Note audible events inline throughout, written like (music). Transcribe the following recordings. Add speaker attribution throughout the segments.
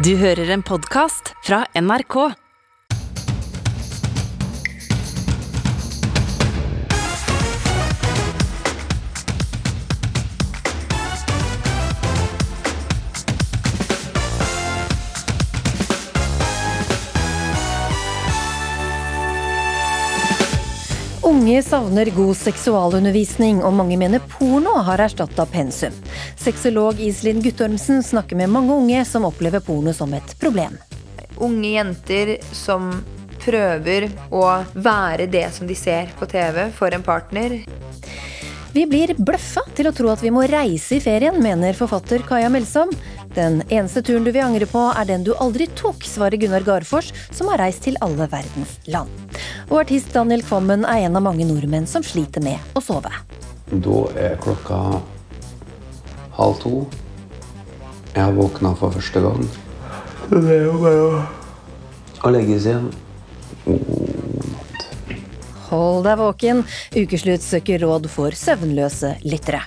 Speaker 1: Du hører en podkast fra NRK.
Speaker 2: Unge savner god seksualundervisning, og mange mener porno har erstatta pensum. Sexolog Iselin Guttormsen snakker med mange unge som opplever porno som et problem.
Speaker 3: Unge jenter som prøver å være det som de ser på TV for en partner.
Speaker 2: Vi blir bløffa til å tro at vi må reise i ferien, mener forfatter Kaja Melsom. Den eneste turen du vil angre på, er den du aldri tok, svarer Gunnar Garfors, som har reist til alle verdens land. Og artist Daniel Kvammen er en av mange nordmenn som sliter med å sove.
Speaker 4: Da er klokka halv to. Jeg har våkna for første gang. Det er jo bare å, Og legges igjen. God natt.
Speaker 2: Hold deg våken. Ukeslutt søker råd for søvnløse lyttere.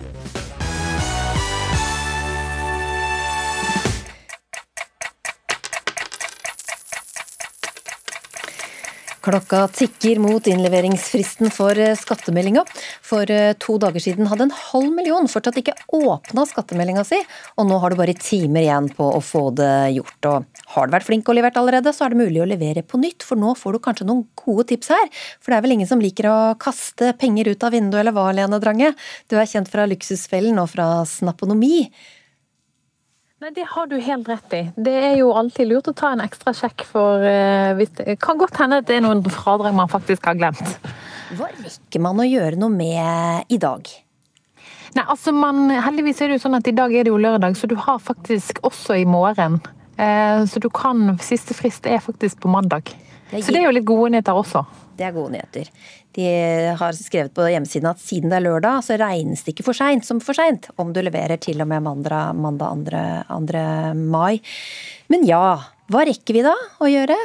Speaker 2: Klokka tikker mot innleveringsfristen for eh, skattemeldinga. For eh, to dager siden hadde en halv million fortsatt ikke åpna skattemeldinga si, og nå har du bare timer igjen på å få det gjort. Og har du vært flink og levert allerede, så er det mulig å levere på nytt, for nå får du kanskje noen gode tips her. For det er vel ingen som liker å kaste penger ut av vinduet, eller hva, Lene Drange? Du er kjent fra Luksusfellen og fra Snaponomi.
Speaker 5: Nei, Det har du helt rett i. Det er jo alltid lurt å ta en ekstra sjekk for uh, hvis Det kan godt hende at det er noen fradrag man faktisk har glemt.
Speaker 2: Hva rekker man å gjøre noe med i dag?
Speaker 5: Nei, altså man, Heldigvis er det jo sånn at i dag er det jo lørdag, så du har faktisk også i morgen. Uh, så du kan Siste frist er faktisk på mandag. Så det er jo litt gode nyheter også.
Speaker 2: Det er gode nyheter. De har skrevet på hjemmesiden at siden det er lørdag, så regnes det ikke for seint som for seint om du leverer til og med mandag, mandag 2. 2. mai. Men ja, hva rekker vi da å gjøre?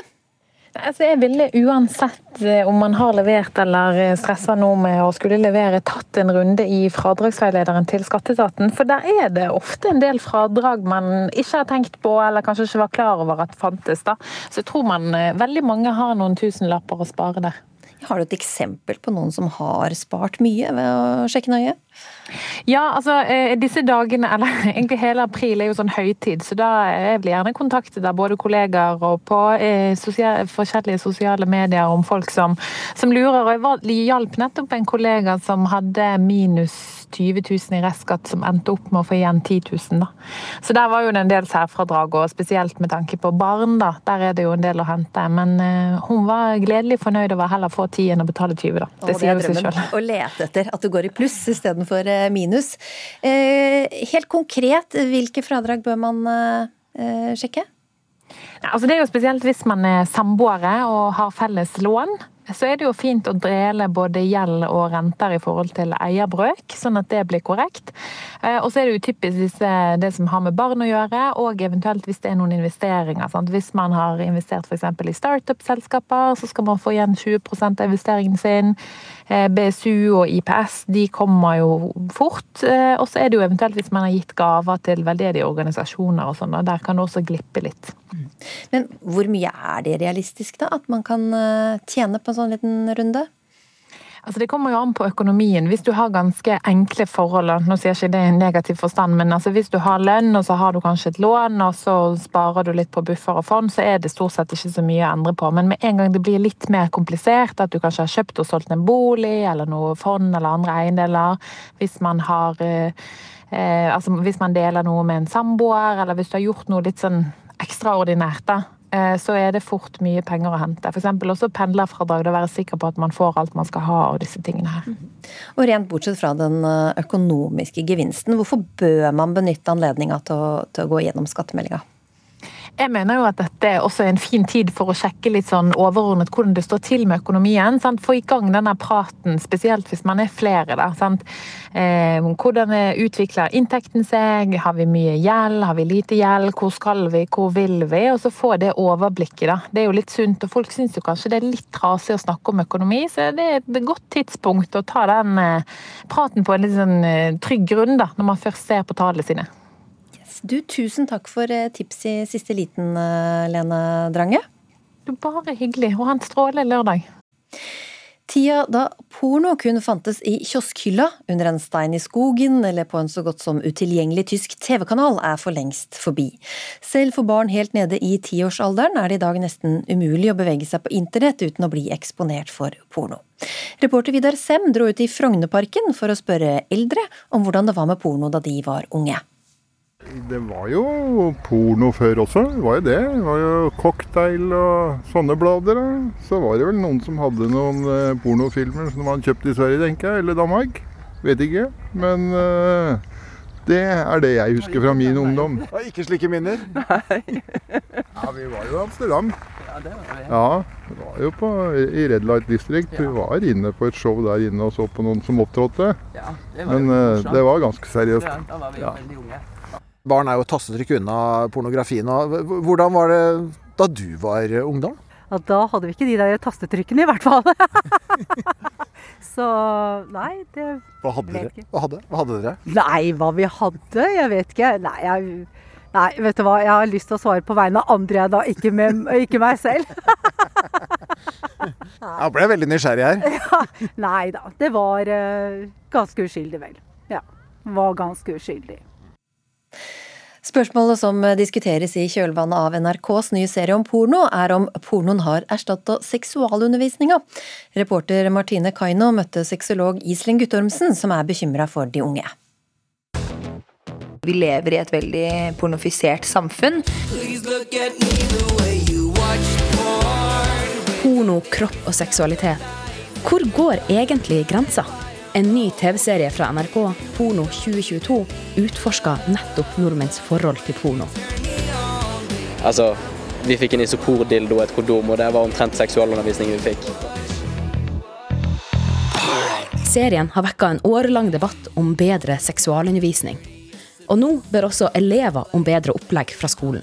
Speaker 5: Altså, jeg ville uansett eh, om man har levert eller stressa nå med å skulle levere, tatt en runde i fradragsveilederen til skatteetaten. For der er det ofte en del fradrag man ikke har tenkt på eller kanskje ikke var klar over at fantes. da. Så jeg tror man, eh, veldig mange har noen tusenlapper å spare der.
Speaker 2: Har du et eksempel på noen som har spart mye ved å sjekke nøye?
Speaker 5: Ja, altså eh, disse dagene, eller (laughs) egentlig hele april er jo sånn høytid, så da jeg blir gjerne kontaktet av både kollegaer og på eh, sosial, forskjellige sosiale medier om folk som, som lurer. Og jeg hjalp nettopp en kollega som hadde minus 20 000 i restskatt, som endte opp med å få igjen 10 000. Da. Så der var jo det en del særfradrag, og spesielt med tanke på barn, da. Der er det jo en del å hente. Men uh, hun var gledelig fornøyd over heller få 10 enn å betale 20, da.
Speaker 2: Det, det sier jo seg sjøl. Å lete etter at du går i pluss istedenfor Eh, minus. Uh, helt konkret, hvilke fradrag bør man uh, sjekke?
Speaker 5: Altså det er jo spesielt hvis man er samboere og har felles lån så er det jo fint å drele både gjeld og renter i forhold til eierbrøk, sånn at det blir korrekt. Eh, og så er det jo typisk det som har med barn å gjøre, og eventuelt hvis det er noen investeringer. Sant? Hvis man har investert f.eks. i startup-selskaper, så skal man få igjen 20 av investeringen sin. Eh, BSU og IPS de kommer jo fort. Eh, og så er det jo eventuelt hvis man har gitt gaver til veldedige organisasjoner og sånn, der kan det også glippe litt.
Speaker 2: Men hvor mye er det realistisk, da? At man kan tjene på en sånn liten runde?
Speaker 5: Altså Det kommer jo an på økonomien. Hvis du har ganske enkle forhold, nå sier jeg ikke det i negativ forstand, men altså hvis du har lønn og så har du kanskje et lån, og så sparer du litt på buffer og fond, så er det stort sett ikke så mye å endre på. Men med en gang det blir litt mer komplisert, at du kanskje har kjøpt og solgt en bolig eller noe fond eller andre eiendeler, hvis man har eh, eh, altså hvis man deler noe med en samboer, eller hvis du har gjort noe litt sånn ekstraordinært, da så er det fort mye penger å hente. F.eks. også pendlerfradrag. å være sikker på at man får alt man skal ha av disse tingene her.
Speaker 2: Mhm. Og rent bortsett fra den eh, økonomiske gevinsten, hvorfor bør man benytte anledninga til, til, å gå gjennom skattemeldinga?
Speaker 5: Jeg mener jo at dette også en fin tid for å sjekke litt sånn overordnet hvordan det står til med økonomien. Sant? Få i gang denne praten, spesielt hvis man er flere. Da, eh, hvordan utvikler inntekten seg? Har vi mye gjeld? Har vi lite gjeld? Hvor skal vi? Hvor vil vi? Og så få det overblikket. Da. Det er jo litt sunt. Og folk syns jo kanskje det er litt trasig å snakke om økonomi, så det er et godt tidspunkt å ta den eh, praten på en litt sånn eh, trygg grunn da, når man først ser på tallene sine.
Speaker 2: Du, tusen takk for eh, tips i siste liten, eh, Lene Drange.
Speaker 5: Du, bare hyggelig. Og ha en strålende lørdag.
Speaker 2: Tida da porno kun fantes i kioskhylla, under en stein i skogen eller på en så godt som utilgjengelig tysk TV-kanal, er for lengst forbi. Selv for barn helt nede i tiårsalderen er det i dag nesten umulig å bevege seg på internett uten å bli eksponert for porno. Reporter Vidar Sem dro ut i Frognerparken for å spørre eldre om hvordan det var med porno da de var unge.
Speaker 6: Det var jo porno før også. Det var jo det. Det var jo cocktail og sånne blader. Så var det vel noen som hadde noen eh, pornofilmer som man kjøpte i Sverige, tenker jeg. Eller Danmark. Vet ikke. Men uh, det er det jeg husker fra min ungdom. (laughs)
Speaker 7: Ikke slike minner? (laughs)
Speaker 6: Nei. ja, vi var jo i Amsterdam. Ja, vi var jo på, i Red Light District. Vi var inne på et show der inne og så på noen som opptrådte. Ja, Men uh, det var ganske seriøst.
Speaker 7: Ja, Da var vi veldig unge. Barn er jo tastetrykk unna pornografien. Hvordan var det da du var ungdom?
Speaker 8: Ja, da hadde vi ikke de der tastetrykkene, i hvert fall. (laughs) Så nei, det
Speaker 7: hva hadde, dere? Hva, hadde? hva hadde dere?
Speaker 8: Nei, hva vi hadde? Jeg vet ikke. Nei, jeg, nei, vet du hva. Jeg har lyst til å svare på vegne av andre, da. Ikke, med, ikke meg selv. (laughs)
Speaker 7: jeg ble veldig nysgjerrig her. (laughs)
Speaker 8: Ja, nei da. Det var uh, ganske uskyldig, vel. Ja. Var ganske uskyldig.
Speaker 2: Spørsmålet som diskuteres i kjølvannet av NRKs nye serie om porno, er om pornoen har erstatta seksualundervisninga. Reporter Martine Kaino møtte sexolog Iselin Guttormsen, som er bekymra for de unge.
Speaker 3: Vi lever i et veldig pornofisert samfunn.
Speaker 9: Porno, kropp og seksualitet. Hvor går egentlig grensa? En ny TV-serie fra NRK, Porno 2022, utforsker nettopp nordmenns forhold til porno.
Speaker 10: Altså, vi fikk en isopordildo og et kondom, og det var omtrent seksualundervisning vi fikk.
Speaker 9: Serien har vekka en årelang debatt om bedre seksualundervisning. Og nå bør også elever om bedre opplegg fra skolen.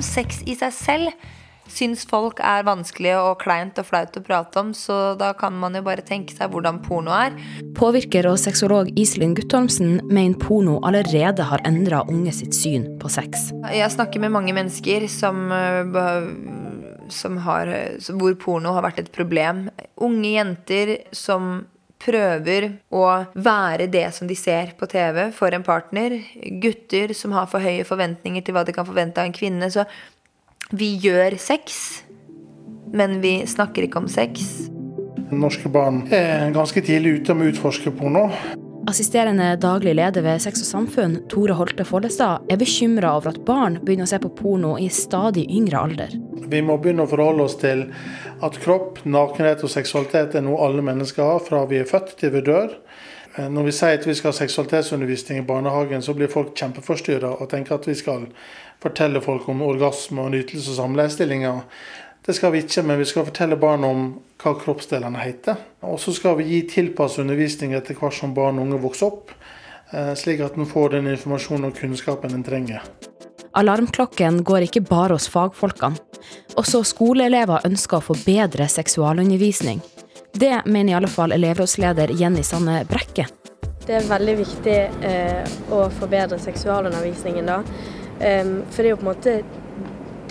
Speaker 3: Sex i seg selv syns folk er vanskelig og kleint og flaut å prate om, så da kan man jo bare tenke seg hvordan porno er.
Speaker 9: Påvirker og sexolog Iselin Guttormsen mener porno allerede har endra unge sitt syn på sex.
Speaker 3: Jeg snakker med mange mennesker som, eh, som har, hvor porno har vært et problem. Unge jenter som prøver å være det som de ser på TV for en partner. Gutter som har for høye forventninger til hva de kan forvente av en kvinne. Så vi gjør sex, men vi snakker ikke om sex.
Speaker 11: Norske barn er ganske tidlig ute med å utforske porno.
Speaker 9: Assisterende daglig leder ved Sex og Samfunn, Tore Holte Follestad, er bekymra over at barn begynner å se på porno i stadig yngre alder.
Speaker 11: Vi må begynne å forholde oss til at kropp, nakenhet og seksualitet er noe alle mennesker har fra vi er født til vi dør. Når vi sier at vi skal ha seksualitetsundervisning i barnehagen, så blir folk kjempeforstyrra og tenker at vi skal fortelle folk om orgasme og nytelse og samleiestillinger. Det skal vi ikke, men vi skal fortelle barn om hva kroppsdelene heter. Og så skal vi gi tilpasset undervisning etter hvert som barn og unge vokser opp, eh, slik at en får den informasjonen og kunnskapen en trenger.
Speaker 9: Alarmklokken går ikke bare hos fagfolkene. Også skoleelever ønsker å få bedre seksualundervisning. Det mener i alle fall elevrådsleder Jenny Sanne Brekke.
Speaker 12: Det er veldig viktig eh, å forbedre seksualundervisningen da. Um, for det er jo på en måte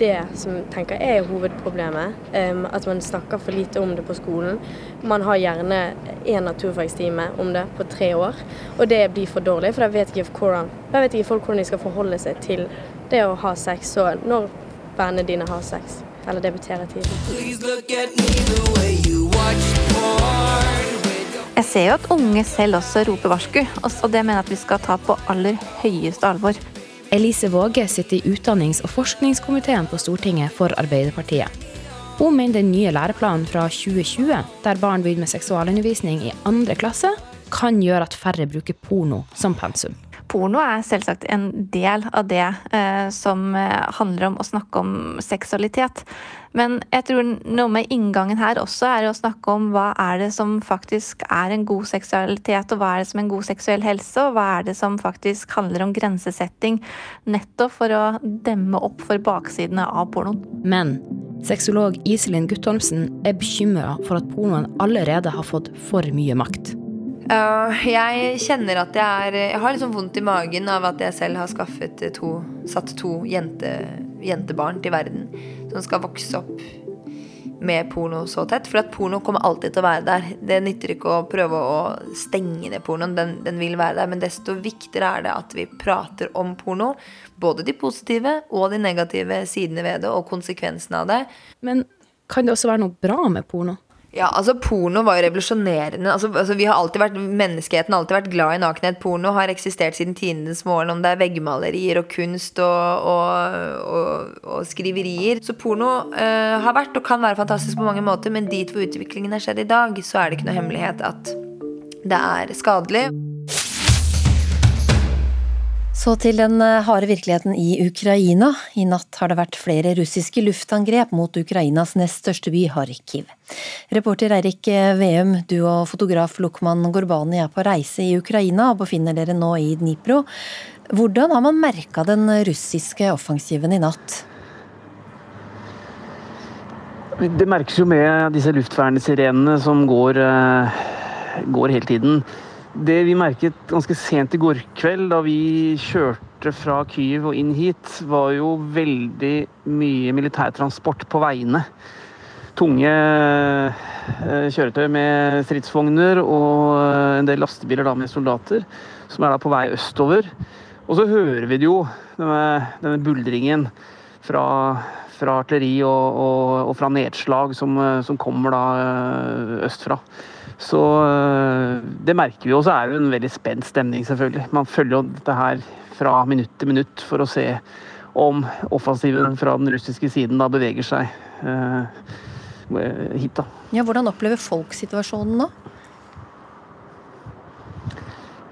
Speaker 12: det som tenker jeg er hovedproblemet. Um, at man snakker for lite om det på skolen. Man har gjerne én naturfagstime om det på tre år, og det blir for dårlig. For da vet ikke, hvordan, da vet ikke folk hvordan de skal forholde seg til det å ha sex, og når vennene dine har sex. Eller debuterer tidlig.
Speaker 13: Jeg ser jo at unge selv også roper varsku, og det mener jeg at vi skal ta på aller høyeste alvor.
Speaker 9: Elise Våge sitter i utdannings- og forskningskomiteen på Stortinget for Arbeiderpartiet. Hun mener den nye læreplanen fra 2020, der barn begynner med seksualundervisning i andre klasse, kan gjøre at færre bruker porno som pensum.
Speaker 13: Porno er selvsagt en del av det eh, som eh, handler om å snakke om seksualitet. Men jeg tror noe med inngangen her også er å snakke om hva er det som faktisk er en god seksualitet, og hva er det som er en god seksuell helse, og hva er det som faktisk handler om grensesetting, nettopp for å demme opp for baksidene av pornoen.
Speaker 9: Men sexolog Iselin Guttormsen er bekymra for at pornoen allerede har fått for mye makt.
Speaker 3: Uh, jeg kjenner at jeg er Jeg har liksom vondt i magen av at jeg selv har skaffet to Satt to jente, jentebarn til verden som skal vokse opp med porno så tett. For at porno kommer alltid til å være der. Det nytter ikke å prøve å stenge ned pornoen. Den, den, vil være der. Men desto viktigere er det at vi prater om porno. Både de positive og de negative sidene ved det, og konsekvensene av det.
Speaker 1: Men kan det også være noe bra med porno?
Speaker 3: Ja, altså Porno var jo revolusjonerende. Altså, altså, vi har alltid vært, Menneskeheten har alltid vært glad i nakenhet. Porno har eksistert siden tidenes morgen, om det er veggmalerier og kunst og, og, og, og skriverier. Så porno uh, har vært og kan være fantastisk på mange måter, men dit hvor utviklingen er skjedd i dag, så er det ikke noe hemmelighet at det er skadelig.
Speaker 2: Så til den eh, harde virkeligheten i Ukraina. I natt har det vært flere russiske luftangrep mot Ukrainas nest største by, Kharkiv. Reporter Eirik Veum, du og fotograf Lukman Gorbani er på reise i Ukraina og befinner dere nå i Dnipro. Hvordan har man merka den russiske offensiven i natt?
Speaker 14: Det merkes jo med disse luftvernsirenene som går, eh, går hele tiden. Det vi merket ganske sent i går kveld, da vi kjørte fra Kyiv og inn hit, var jo veldig mye militærtransport på veiene. Tunge eh, kjøretøy med stridsvogner og eh, en del lastebiler da med soldater, som er da på vei østover. Og så hører vi det jo, denne, denne buldringen fra, fra artilleri og, og, og, fra nedslag som, eh, som kommer da østfra. Så det merker vi. Og så er det en veldig spent stemning, selvfølgelig. Man følger jo dette her fra minutt til minutt for å se om offensiven fra den russiske siden da beveger seg hit. da.
Speaker 2: Ja, Hvordan opplever folk situasjonen nå?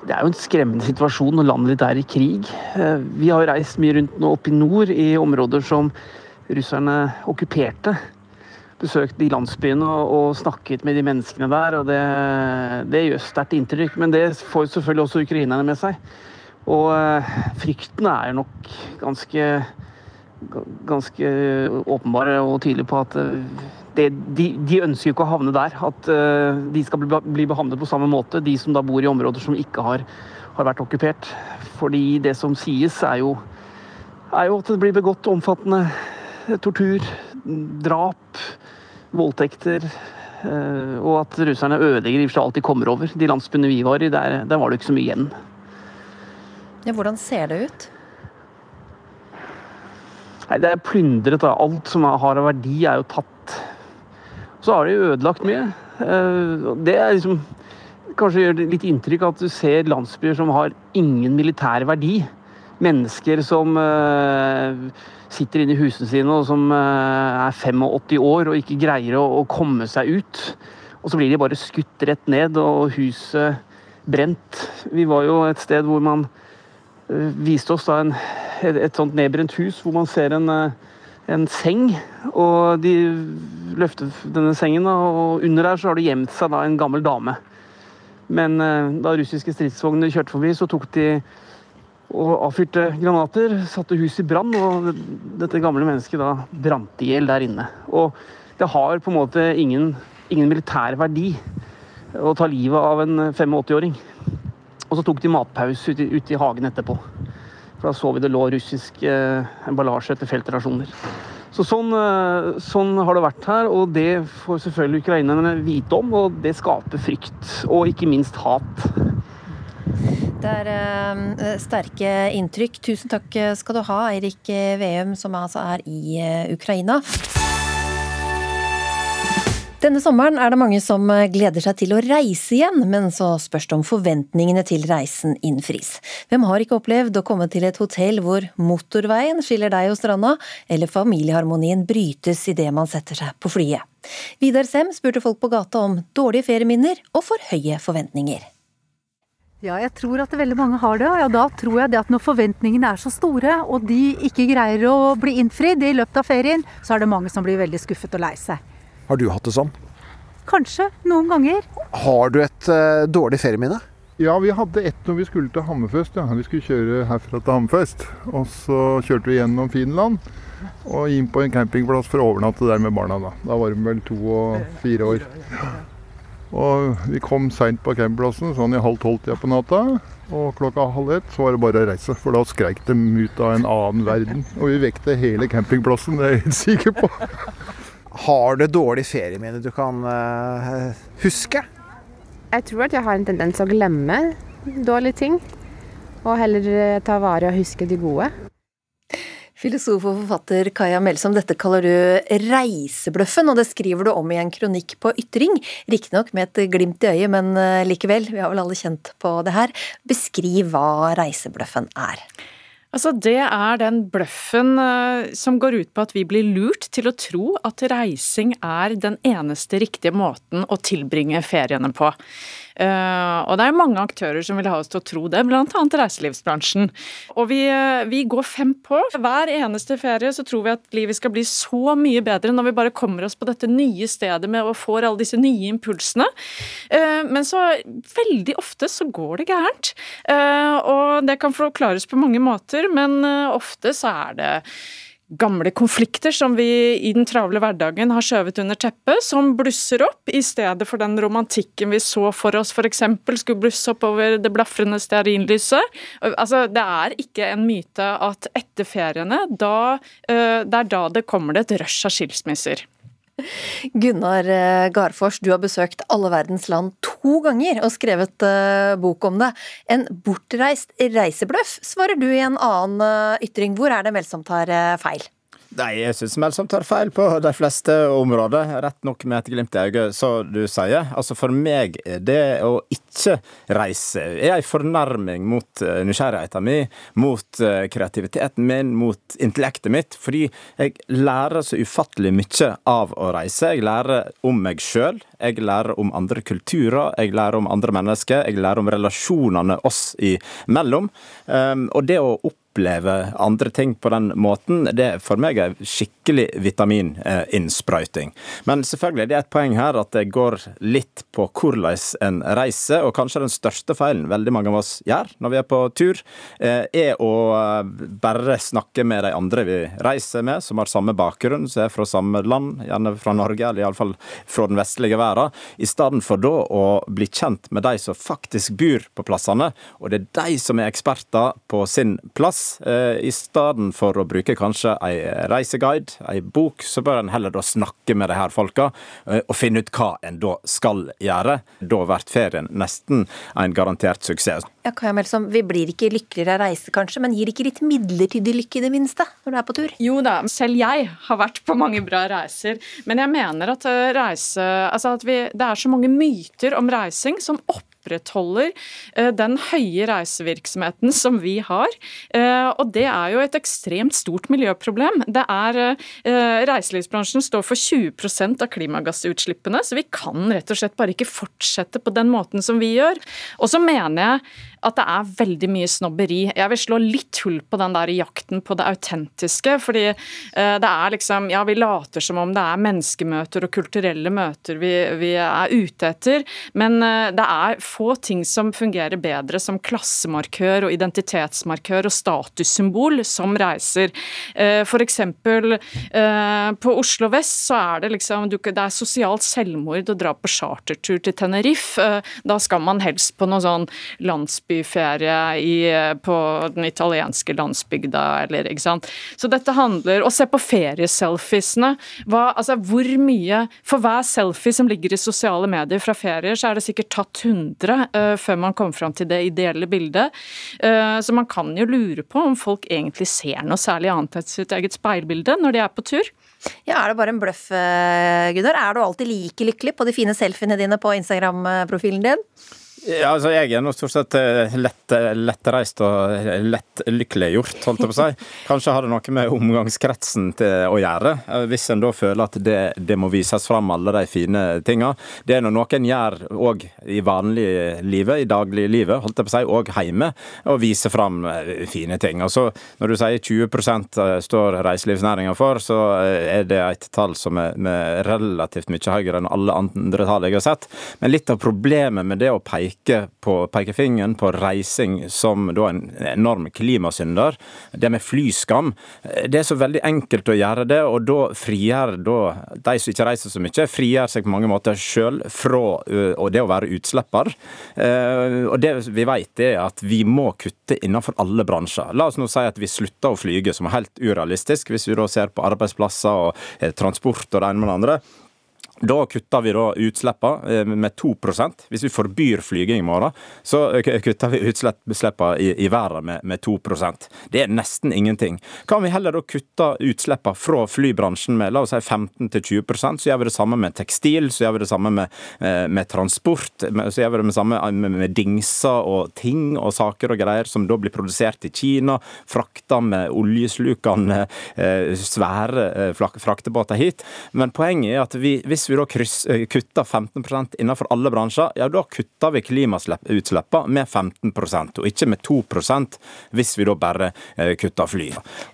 Speaker 14: Det er jo en skremmende situasjon når landet ditt er i krig. Eh, vi har reist mye rundt nå oppe i nord, i områder som russerne okkuperte besøkt de landsbyene og, og, snakket med de menneskene der. og Det, det gjør sterkt inntrykk. Men det får selvfølgelig også ukrainerne med seg. Og uh, frykten er nok ganske, ganske åpenbare og tydelige på at det, de, de, ønsker ikke å havne der. At uh, de skal bli, bli, behandlet på samme måte, de som da bor i områder som ikke har, har vært okkupert. Fordi det som sies, er jo, er jo at det blir begått omfattende tortur, drap voldtekter. Uh, og at russerne ødelegger i alt de kommer over. De landsbyene vi var i, der, der var det ikke så mye igjen.
Speaker 2: Ja, hvordan ser det ut?
Speaker 14: Nei, Det er plyndret. Da. Alt som har av verdi, er jo tatt. Så har de ødelagt mye. Eh, det er liksom Kanskje gjør det litt inntrykk at du ser landsbyer som har ingen militær verdi. Mennesker som uh, sitter inne i husene sine og som eh, er 85 år og ikke greier å, komme seg ut. Og så blir de bare skutt rett ned og huset brent. Vi var jo et sted hvor man eh, viste oss da en, et, et sånt nedbrent hus hvor man ser en, eh, en seng. Og de løfter denne sengen, og under der så har det gjemt seg da en gammel dame. Men da russiske stridsvogner kjørte forbi, så tok de og avfyrte granater, satte huset i brann, og dette gamle mennesket da brant i hjel der inne. Og det har på en måte ingen, ingen militær verdi å ta livet av en 85-åring. Og så tok de matpause ute, ute i hagen etterpå. For da så vi det lå russisk eh, emballasje etter feltrasjoner. Så sånn, eh, sånn, har det vært her, og det får selvfølgelig ukrainerne vite om. Og det skaper frykt, og ikke minst hat.
Speaker 2: Det er uh, sterke inntrykk. Tusen takk skal du ha, Eirik Veum, som altså er i uh, Ukraina. Denne sommeren er det mange som gleder seg til å reise igjen, men så spørs det om forventningene til reisen innfris. Hvem har ikke opplevd å komme til et hotell hvor motorveien skiller deg og stranda, eller familieharmonien brytes idet man setter seg på flyet? Vidar Sem spurte folk på gata om dårlige ferieminner og for høye forventninger.
Speaker 8: Ja, jeg tror at veldig mange har det. Og ja, da tror jeg at når forventningene er så store, og de ikke greier å bli innfridd i løpet av ferien, så er det mange som blir veldig skuffet og lei seg.
Speaker 7: Har du hatt det sånn?
Speaker 8: Kanskje. Noen ganger.
Speaker 7: Har du et uh, dårlig ferieminne?
Speaker 6: Ja, vi hadde ett når vi skulle til Hammerfest. Ja. Vi skulle kjøre herfra til Hammerfest. Og så kjørte vi gjennom Finland og inn på en campingplass for å overnatte der med barna. Da Da var de vel to og fire år. Og vi kom seint på campingplassen, sånn i halv tolv-tida på natta. Og klokka halv ett så var det bare å reise, for da skreik de ut av en annen verden. Og vi vekte hele campingplassen, det er jeg helt sikker på.
Speaker 7: Har du dårlig ferieminner du kan uh, huske?
Speaker 15: Jeg tror at jeg har en tendens å glemme dårlige ting. Og heller ta vare og huske de gode.
Speaker 2: Filosof og forfatter Kaja Melsom, dette kaller du reisebløffen, og det skriver du om i en kronikk på Ytring. Riktignok med et glimt i øyet, men eh, likevel, vi har vel alle kjent på det her. Beskriv hva reisebløffen er.
Speaker 16: Altså, Det er den bløffen uh, som går ut på at vi blir lurt til å tro at reising er den eneste riktige måten å tilbringe feriene på. Uh, og det er mange aktører som vil ha oss til å tro det, bl.a. reiselivsbransjen. Og vi, uh, vi, går fem på. Hver eneste ferie så tror vi at livet skal bli så mye bedre når vi bare kommer oss på dette nye stedet med og får alle disse nye impulsene. Uh, men så veldig ofte så går det gærent. og det kan forklares på mange måter, men ofte så er det gamle konflikter som vi i den travle hverdagen har skjøvet under teppet, som blusser opp i stedet for den romantikken vi så for oss f.eks. skulle blusse opp over det blafrende stearinlyset. Altså, det er ikke en myte at etter feriene, da, eh, det er da det kommer det et rush av skilsmisser. (laughs)
Speaker 2: Gunnar eh, Garfors, du har besøkt alle verdens land to ganger og skrevet uh, bok om det. En bortreist reisebløff, svarer du i en annen ytring. Hvor er det Melsomt tar feil?
Speaker 17: Nei, jeg syns Melsom tar feil på de fleste områder. Rett nok med et glimt i øyet, så du sier. Altså For meg, er det å ikke reise er en fornærming mot eh, nysgjerrigheten min, mot eh, kreativiteten min, mot intellektet mitt. Fordi jeg lærer så ufattelig mye av å reise. Jeg lærer om meg sjøl, jeg lærer om andre kulturer, jeg lærer om andre mennesker, jeg lærer om relasjonene oss imellom. Um, og det å opp oppleve andre ting på den måten, det for meg er skikkelig vitamininnsprøyting. Men selvfølgelig det er et poeng her at det går litt på hvordan en reiser, og kanskje den største feilen veldig mange av oss gjør når vi er på tur, eh, er å bare snakke med de andre vi reiser med, som har samme bakgrunn, som er fra samme land, gjerne fra Norge, eller iallfall fra den vestlige verden, i stedet for da å bli kjent med de som faktisk bor på plassene, og det er de som er eksperter på sin plass, I stedet for å bruke kanskje ei reiseguide, ei bok, så bør en heller da snakke med de her folka eh, og finne ut hva en da skal gjøre. Da blir ferien nesten en garantert suksess.
Speaker 2: Ja, Kaja Melsom, Vi blir ikke lykkeligere av reise, kanskje, men gir ikke litt midlertidig lykke i det minste når du er på tur?
Speaker 16: Jo da, selv jeg har vært på mange bra reiser. Men jeg mener at eh, reise Altså at vi, det er så mange myter om reising som opp opprettholder eh, den høye reisevirksomheten som vi har. Eh, og det er jo et ekstremt stort miljøproblem. Det er eh, Reiselivsbransjen står for 20% av klimagassutslippene, så vi kan rett og slett bare ikke fortsette på den måten som vi gjør. Og så mener jeg at det er veldig mye snobberi. Jeg vil slå litt hull på den der jakten på det autentiske. Fordi det er liksom Ja, vi later som om det er menneskemøter og kulturelle møter vi, vi er ute etter, men det er få ting som fungerer bedre som klassemarkør og identitetsmarkør og statussymbol som reiser. F.eks. eh, på Oslo vest så er det liksom det er sosialt selvmord å dra på chartertur til Tenerife. Eh, da skal man helst på noe sånn landsbyferie i, på den italienske landsbygda, eller ikke sant. Så dette handler Å se på ferieselfiesene. Altså hvor mye For hver selfie som ligger i sosiale medier fra ferier, så er det sikkert tatt 100 uh, før man kommer fram til det ideelle bildet. Uh, så man kan jo lure på om folk egentlig ser noe særlig annet enn sitt eget speilbilde når de er på tur.
Speaker 2: Ja, Er det bare en bløff, uh, Gunnar? Er du alltid like lykkelig på de fine selfiene dine på Instagram-profilen din?
Speaker 17: Ja, altså Jeg er nå stort sett eh, lett, eh, lettreist og lett lykkeliggjort, holdt jeg på å si. (laughs) Kanskje har det noe med omgangskretsen til å gjøre, eh, hvis en da føler at det, det må vises fram alle de fine tinga. Det er noe en gjør òg i vanlig livet, i dagliglivet, holdt jeg på å si, og hjemme, å vise fram fine ting. Altså, Når du sier 20% står reiselivsnæringa for, så er det et tall som er relativt mye høyere enn alle andre tall jeg har sett. Men litt av problemet med det å peke peke på pekefingeren på reising som da en enorm klimasynder. Det med flyskam. Det er så veldig enkelt å gjøre det, og da frigjør da de som ikke reiser så mye, frigjør seg på mange måter sjøl fra og det å være utslipper. Og det vi vet er at vi må kutte innenfor alle bransjer. La oss nå si at vi slutter å flyge, som er helt urealistisk, hvis vi da ser på arbeidsplasser og transport og det ene med det andre. Da kutter vi da utslippene eh, med 2 Hvis vi forbyr flyging i morgen, så eh, kutter vi utslippene i, i verden med, med 2% Det er nesten ingenting. Kan vi heller da kutte utslippene fra flybransjen med la oss si 15-20% så gjør vi det samme med tekstil, så gjør vi det samme med, eh, med transport, så gjør vi det samme med, med dingser og ting og saker og greier som da blir produsert i Kina, frakta med oljeslukende svære fraktebåter hit. Men poenget er at vi, hvis vi da kryss, eh, kutter 15% innenfor alle bransjer, ja da kutter vi klimautslippene med 15% og ikke med 2% hvis vi da bare eh, kutter fly.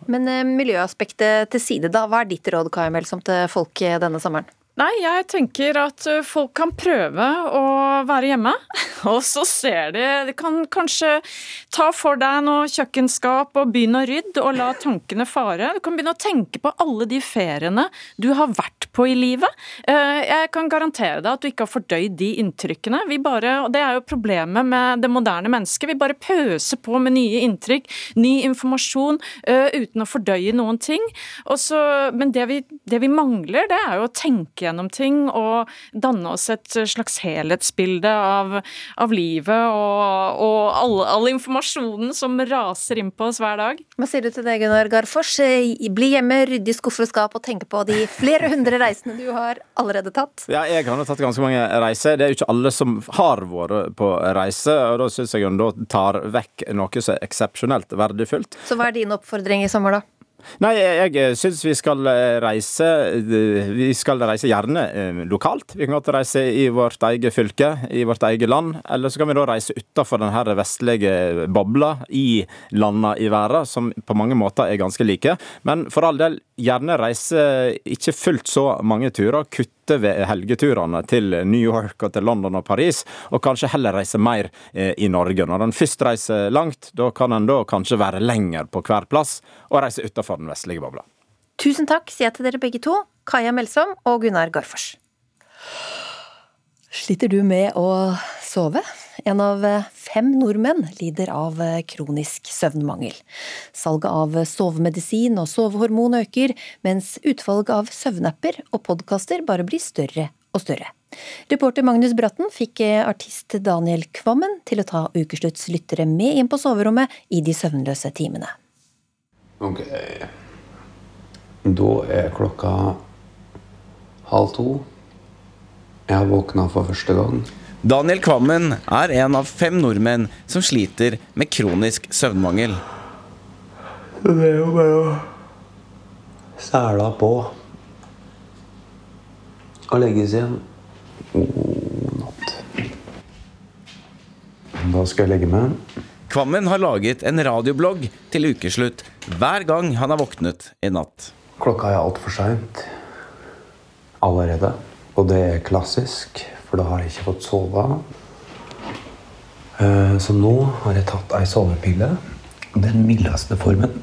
Speaker 2: Men eh, miljøaspektet til side, da. Hva er ditt råd, Kai Melsom, til folk denne sommeren?
Speaker 16: Nei, jeg tenker at folk kan prøve å være hjemme. (laughs) Og så ser de De kan kanskje ta for deg noe kjøkkenskap og begynne å rydde og la tankene fare. Du kan begynne å tenke på alle de feriene du har vært på i livet. Jeg kan garantere deg at du ikke har fordøyd de inntrykkene. Vi bare, og Det er jo problemet med det moderne mennesket. Vi bare pøser på med nye inntrykk, ny informasjon, uten å fordøye noen ting. Også, men det vi, det vi mangler, det er jo å tenke gjennom ting og danne oss et slags helhetsbilde av, av livet og, og all, all, informasjonen som raser inn på oss hver dag.
Speaker 2: Hva sier du til det, Gunnar Garfors? Bli hjemme, rydde i skuffer og skap og tenke på de flere hundre reisene du har allerede tatt?
Speaker 17: Ja, jeg har tatt ganske mange reiser. Det er jo ikke alle som har vært på reise, og da syns jeg hun da tar vekk noe som er eksepsjonelt verdifullt.
Speaker 2: Så hva er din oppfordring i sommer, da?
Speaker 17: Nei, jeg syns vi skal eh, reise eh, Vi skal reise gjerne eh, lokalt. Vi kan godt reise i vårt eget fylke, i vårt eget land. Eller så kan vi da reise utafor denne vestlige bobla, i landa i verden, som på mange måter er ganske like. Men for all del, gjerne reise ikke fullt så mange turer. Kutte ved helgeturene til New York og til London og Paris, og kanskje heller reise mer i Norge. Når en først reiser langt, da kan en da kanskje være lenger på hver plass, og reise utafor den vestlige bobla.
Speaker 2: Tusen takk, sier jeg til dere begge to, Kaja Melsom og Gunnar Garfors. Sliter du med å sove? En av fem nordmenn lider av kronisk søvnmangel. Salget av sovemedisin og sovehormon øker, mens utvalget av søvnapper og podkaster bare blir større og større. Reporter Magnus Bratten fikk artist Daniel Kvammen til å ta Ukeslutts lyttere med inn på soverommet i de søvnløse timene.
Speaker 4: Ok. Da er klokka halv to. Jeg har våkna for første gang.
Speaker 18: Daniel Kvammen er en av fem nordmenn som sliter med kronisk søvnmangel.
Speaker 4: Det er jo bare å sæla på og legge seg igjen. God natt. Da skal jeg legge meg.
Speaker 18: Kvammen har laget en radioblogg til ukeslutt hver gang han har våknet i natt.
Speaker 4: Klokka er altfor seint allerede. Og det er klassisk, for da har jeg ikke fått sove. Eh, så nå har jeg tatt ei sovepille. Den mildeste formen.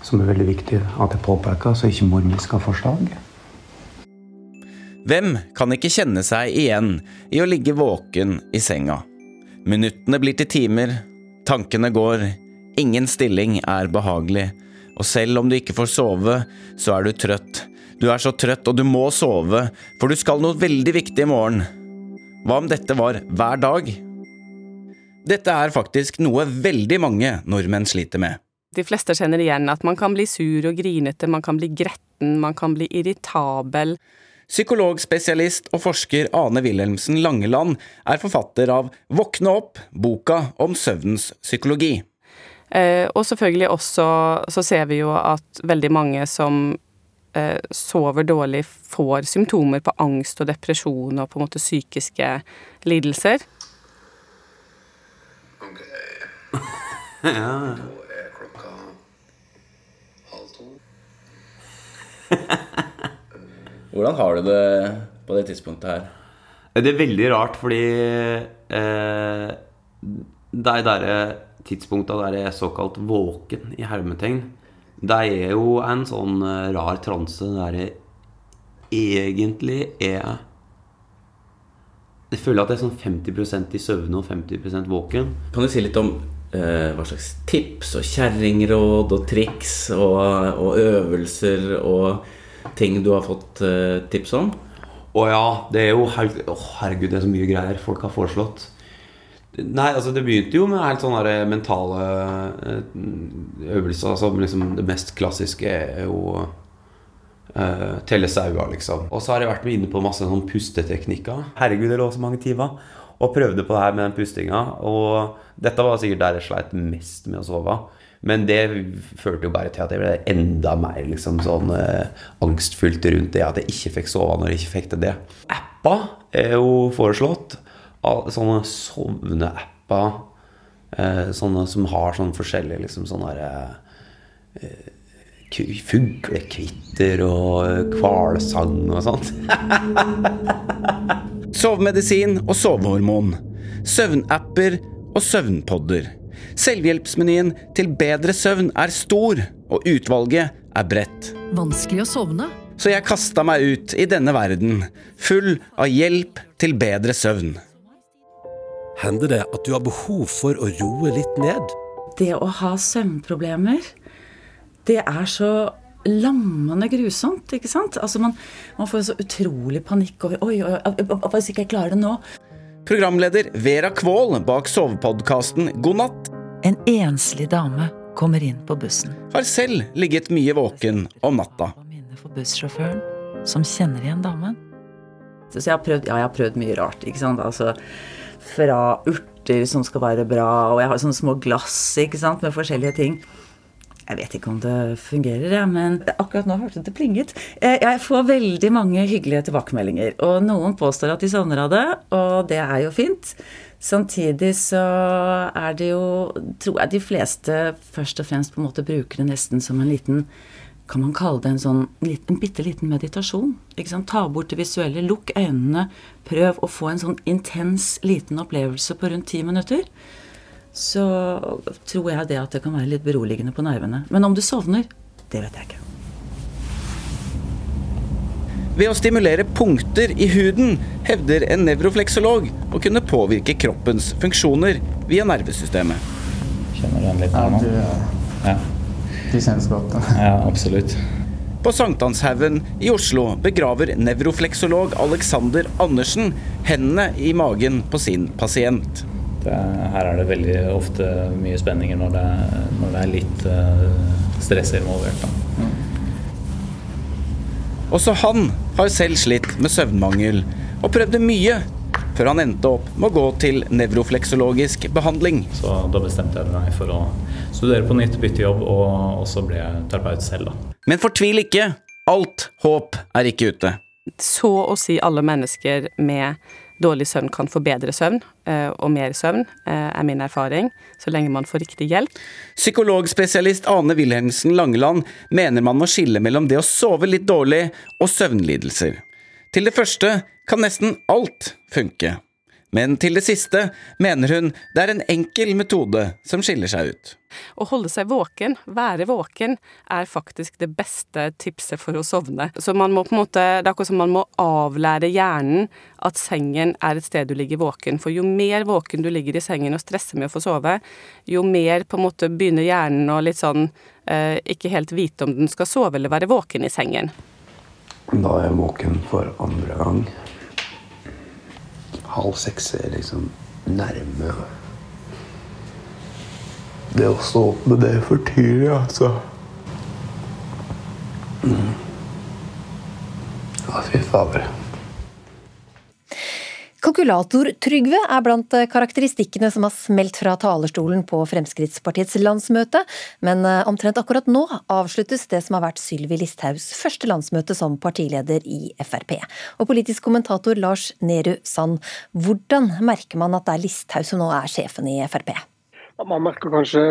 Speaker 4: Som er veldig viktig at jeg påpeker, så ikke mor mi skal få slag.
Speaker 18: Hvem kan ikke kjenne seg igjen i å ligge våken i senga? Minuttene blir til timer, tankene går, ingen stilling er behagelig, og selv om du ikke får sove, så er du trøtt. Du er så trøtt, og du må sove, for du skal noe veldig viktig i morgen. Hva om dette var hver dag? Dette er faktisk noe veldig mange nordmenn sliter med.
Speaker 19: De fleste kjenner igjen at man kan bli sur og grinete, man kan bli gretten, man kan bli irritabel.
Speaker 18: Psykologspesialist og forsker Ane Wilhelmsen Langeland er forfatter av Våkne opp, boka om søvnens psykologi.
Speaker 19: Eh, og selvfølgelig også så ser vi jo at veldig mange som sover dårlig, får symptomer på angst og depresjon og på en måte psykiske lidelser.
Speaker 4: Ok. ja. Da er klokka halv to.
Speaker 18: Hvordan har du det på det tidspunktet her?
Speaker 4: Det er veldig rart, fordi eh, de der tidspunktet der jeg er såkalt våken i hermetegn, det er jo en sånn eh, rar transe der jeg egentlig er Jeg føler at jeg er sånn 50% i søvne og 50% våken. Kan du si litt om eh, hva slags tips og kjerringråd og triks og, og, øvelser og ting du har fått eh, tips om? Å ja, det er jo Å Herregud, det er så mye greier folk har foreslått. Nei, altså det begynte jo med helt sånne mentale eh, øvelser. Altså liksom det mest klassiske er jo uh, telle sauer, liksom. Og så har jeg vært med inne på masse sånn pusteteknikker. Herregud, det lå så mange timer. Og prøvde på det her med den pustinga. Og dette var sikkert der jeg sleit mest med å sove. Men det førte jo bare til at jeg ble enda mer liksom, sånn uh, angstfullt rundt det at jeg ikke fikk sove når jeg ikke fikk til det. Appa er jo foreslått sånne sovneapper eh, sånne som har sånn forskjellige liksom sånne eh, Fuglekvitter og hvalsang og sånt. (laughs)
Speaker 18: Sovemedisin og sovehormon. Søvnapper og søvnpodder. Selvhjelpsmenyen til bedre søvn er stor, og utvalget er bredt.
Speaker 20: Vanskelig å sovne?
Speaker 18: Så jeg kasta meg ut i denne verden, full av hjelp til bedre søvn.
Speaker 21: Hender det at du har behov for å roe litt ned?
Speaker 22: Det å ha søvnproblemer, det er så lammende grusomt, ikke sant? Altså man, man får så utrolig panikk over Oi, oi, oi, hvis ikke jeg klarer det nå.
Speaker 18: Programleder Vera Kvål bak sovepodkasten God natt.
Speaker 20: En enslig dame kommer inn på bussen.
Speaker 18: Har selv ligget mye våken om natta.
Speaker 20: For bussjåføren, som kjenner igjen damen.
Speaker 22: Så jeg har prøvd, ja, jeg har prøvd mye rart. ikke sant? Altså fra urter som skal være bra, og jeg har sånne små glass ikke sant, med forskjellige ting. Jeg vet ikke om det fungerer, jeg, men akkurat nå hørte det plinget. Jeg får veldig mange hyggelige tilbakemeldinger, og noen påstår at de savner av det, og det er jo fint. Samtidig så er det jo, tror jeg de fleste først og fremst på en måte bruker det nesten som en liten kan man kalle det en sånn en bitte liten meditasjon. Ikke sant? Ta bort det visuelle, lukk øynene, prøv å få en sånn intens liten opplevelse på rundt ti minutter. Så tror jeg det at det kan være litt beroligende på nervene. Men om du sovner, det vet jeg ikke.
Speaker 18: Ved å stimulere punkter i huden hevder en nevrofleksolog å kunne påvirke kroppens funksjoner via nervesystemet.
Speaker 23: Kjenner du igjen litt nå? Ja.
Speaker 24: De kjennes godt.
Speaker 23: ja, absolutt.
Speaker 18: På Sankthanshaugen i Oslo begraver nevrofleksolog Alexander Andersen hendene i magen på sin pasient.
Speaker 23: Det, her er det veldig ofte mye spenninger når det, når det er litt uh, stress involvert. Mm.
Speaker 18: Også han har selv slitt med søvnmangel, og prøvde mye før han endte opp med å gå til nevrofleksologisk behandling.
Speaker 23: Så da bestemte jeg meg for å studere på nytt, bytte jobb, og, så ble jeg terapeut selv, da.
Speaker 18: Men fortvil ikke! Alt håp er ikke ute.
Speaker 19: Så å si alle mennesker med dårlig søvn kan få bedre søvn, eh, og mer søvn, eh, er min erfaring, så lenge man får riktig hjelp.
Speaker 18: Psykologspesialist Ane Wilhelmsen Langeland mener man må skille mellom det å sove litt dårlig og søvnlidelser. Til det første kan nesten alt funke. Men til det siste mener hun det er en enkel metode som skiller seg ut.
Speaker 19: Å holde seg våken, være våken, er faktisk det beste tipset for å sovne. Så man må på en måte, Det er akkurat som man må avlære hjernen at sengen er et sted du ligger våken. For jo mer våken du ligger i sengen og stresser med å få sove, jo mer på en måte begynner hjernen å litt sånn eh, ikke helt vite om den skal sove eller være våken i sengen.
Speaker 4: Da er jeg våken for andre gang halv seks er liksom nærme. Det å stå opp med det for tidlig, altså mm. Ja, fy fader.
Speaker 2: Kalkulator-Trygve er blant karakteristikkene som har smelt fra talerstolen på Fremskrittspartiets landsmøte, men eh, omtrent akkurat nå avsluttes det som har vært Sylvi Listhaugs første landsmøte som partileder i Frp. Og politisk kommentator Lars Nehru Sand, hvordan merker man at det er Listhaug som nå er sjefen i Frp?
Speaker 25: Man merker kanskje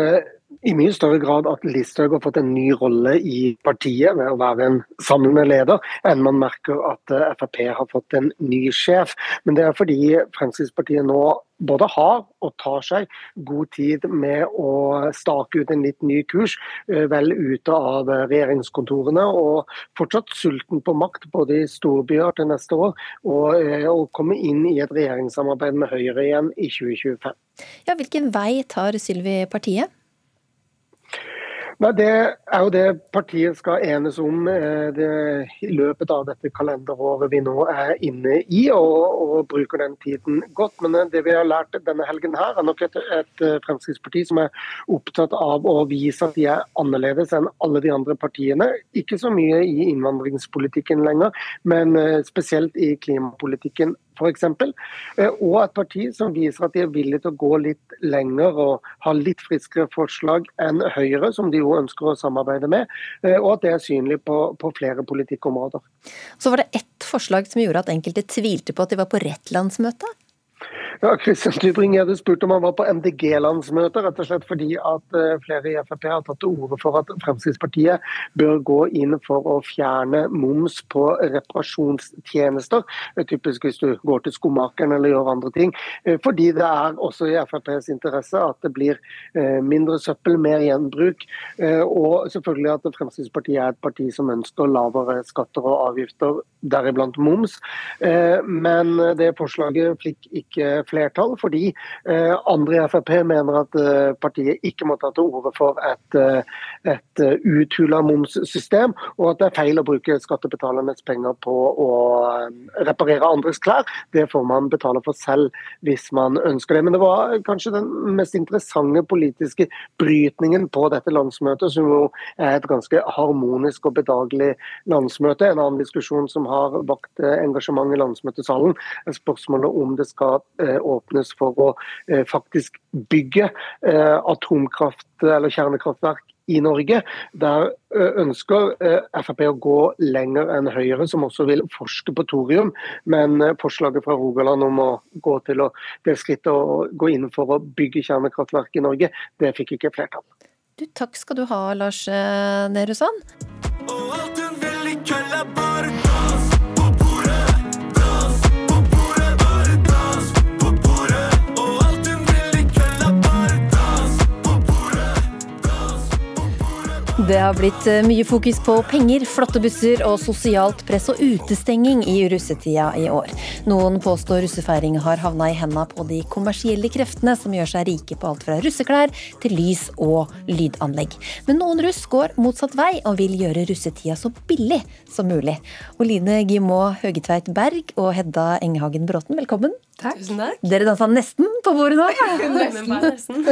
Speaker 26: i mye større grad at Listhaug har fått en ny rolle i partiet ved å være en samlende leder, enn man merker at eh, Frp har fått en ny sjef. Men det er fordi Fremskrittspartiet nå både har og tar seg god tid med å stake ut en litt ny kurs, eh, vel ute av regjeringskontorene. Og fortsatt sulten på makt, både i storbyer til neste år, og eh, å komme inn i et regjeringssamarbeid med Høyre igjen i 2025.
Speaker 2: Ja, Hvilken vei tar Sylvi partiet?
Speaker 26: Nei, Det er jo det partiet skal enes om eh, det, i løpet av dette kalenderåret vi nå er inne i, og, og, bruker den tiden godt. Men eh, det vi har lært denne helgen her, er nok et, et eh, Fremskrittsparti som er opptatt av å vise at de er annerledes enn alle de andre partiene. Ikke så mye i innvandringspolitikken lenger, men spesielt i klimapolitikken f.eks. Og et parti som viser at de er villige til å gå litt lenger og ha litt friskere forslag enn Høyre, som de jo ønsker å samarbeide med, eh, og at det er synlig på, på flere politikkområder.
Speaker 2: Så var det ett forslag som gjorde at enkelte tvilte på at de var på rett landsmøte?
Speaker 26: Ja, Christian Tybring hadde spurt om han var på MDG-landsmøtet, rett og slett fordi at eh, flere i Frp har tatt til orde for at Fremskrittspartiet bør gå inn for å fjerne moms på reparasjonstjenester. Typisk hvis du går til skomakeren eller gjør andre ting. Eh, fordi det er også i FrPs interesse at det blir eh, mindre søppel, mer gjenbruk. Og selvfølgelig at Fremskrittspartiet er et parti som ønsker lavere skatter og avgifter, deriblant moms. Men det forslaget fikk ikke flertall, fordi eh, andre i Frp mener at eh, partiet ikke må ta til orde for et, eh, et uthula momssystem, og at det er feil å bruke skattebetalernes penger på å reparere andres klær. Det får man betale for selv hvis man ønsker det. Men det var kanskje den mest interessante politiske brytningen på dette landsmøtet, som jo er et ganske harmonisk og bedagelig landsmøte. En annen diskusjon som har vakt engasjement i landsmøtesalen, er spørsmålet om det skal åpnes for å eh, faktisk bygge eh, atomkraft eller kjernekraftverk i Norge. Der eh, ønsker Frp å gå lenger enn Høyre, som også vil forske på thorium. Men forslaget fra Rogaland om å gå til å, det skrittet å gå inn for å bygge kjernekraftverk i Norge, det fikk ikke flertall.
Speaker 2: Du, takk skal du ha, Lars Nehru Sand. Og alt hun vil i kveld er bare Det har blitt eh, mye fokus på penger, flotte busser og sosialt press og utestenging i russetida i år. Noen påstår russefeiring har havna i henda på de kommersielle kreftene som gjør seg rike på alt fra russeklær til lys og lydanlegg. Men noen russ går motsatt vei og vil gjøre russetida så billig som mulig. Og Line Gimå Høgetveit Berg og Hedda Enghagen Bråten, velkommen.
Speaker 19: Takk. Tusen takk.
Speaker 2: Dere dansa nesten på bordet nå. (laughs)
Speaker 19: nesten.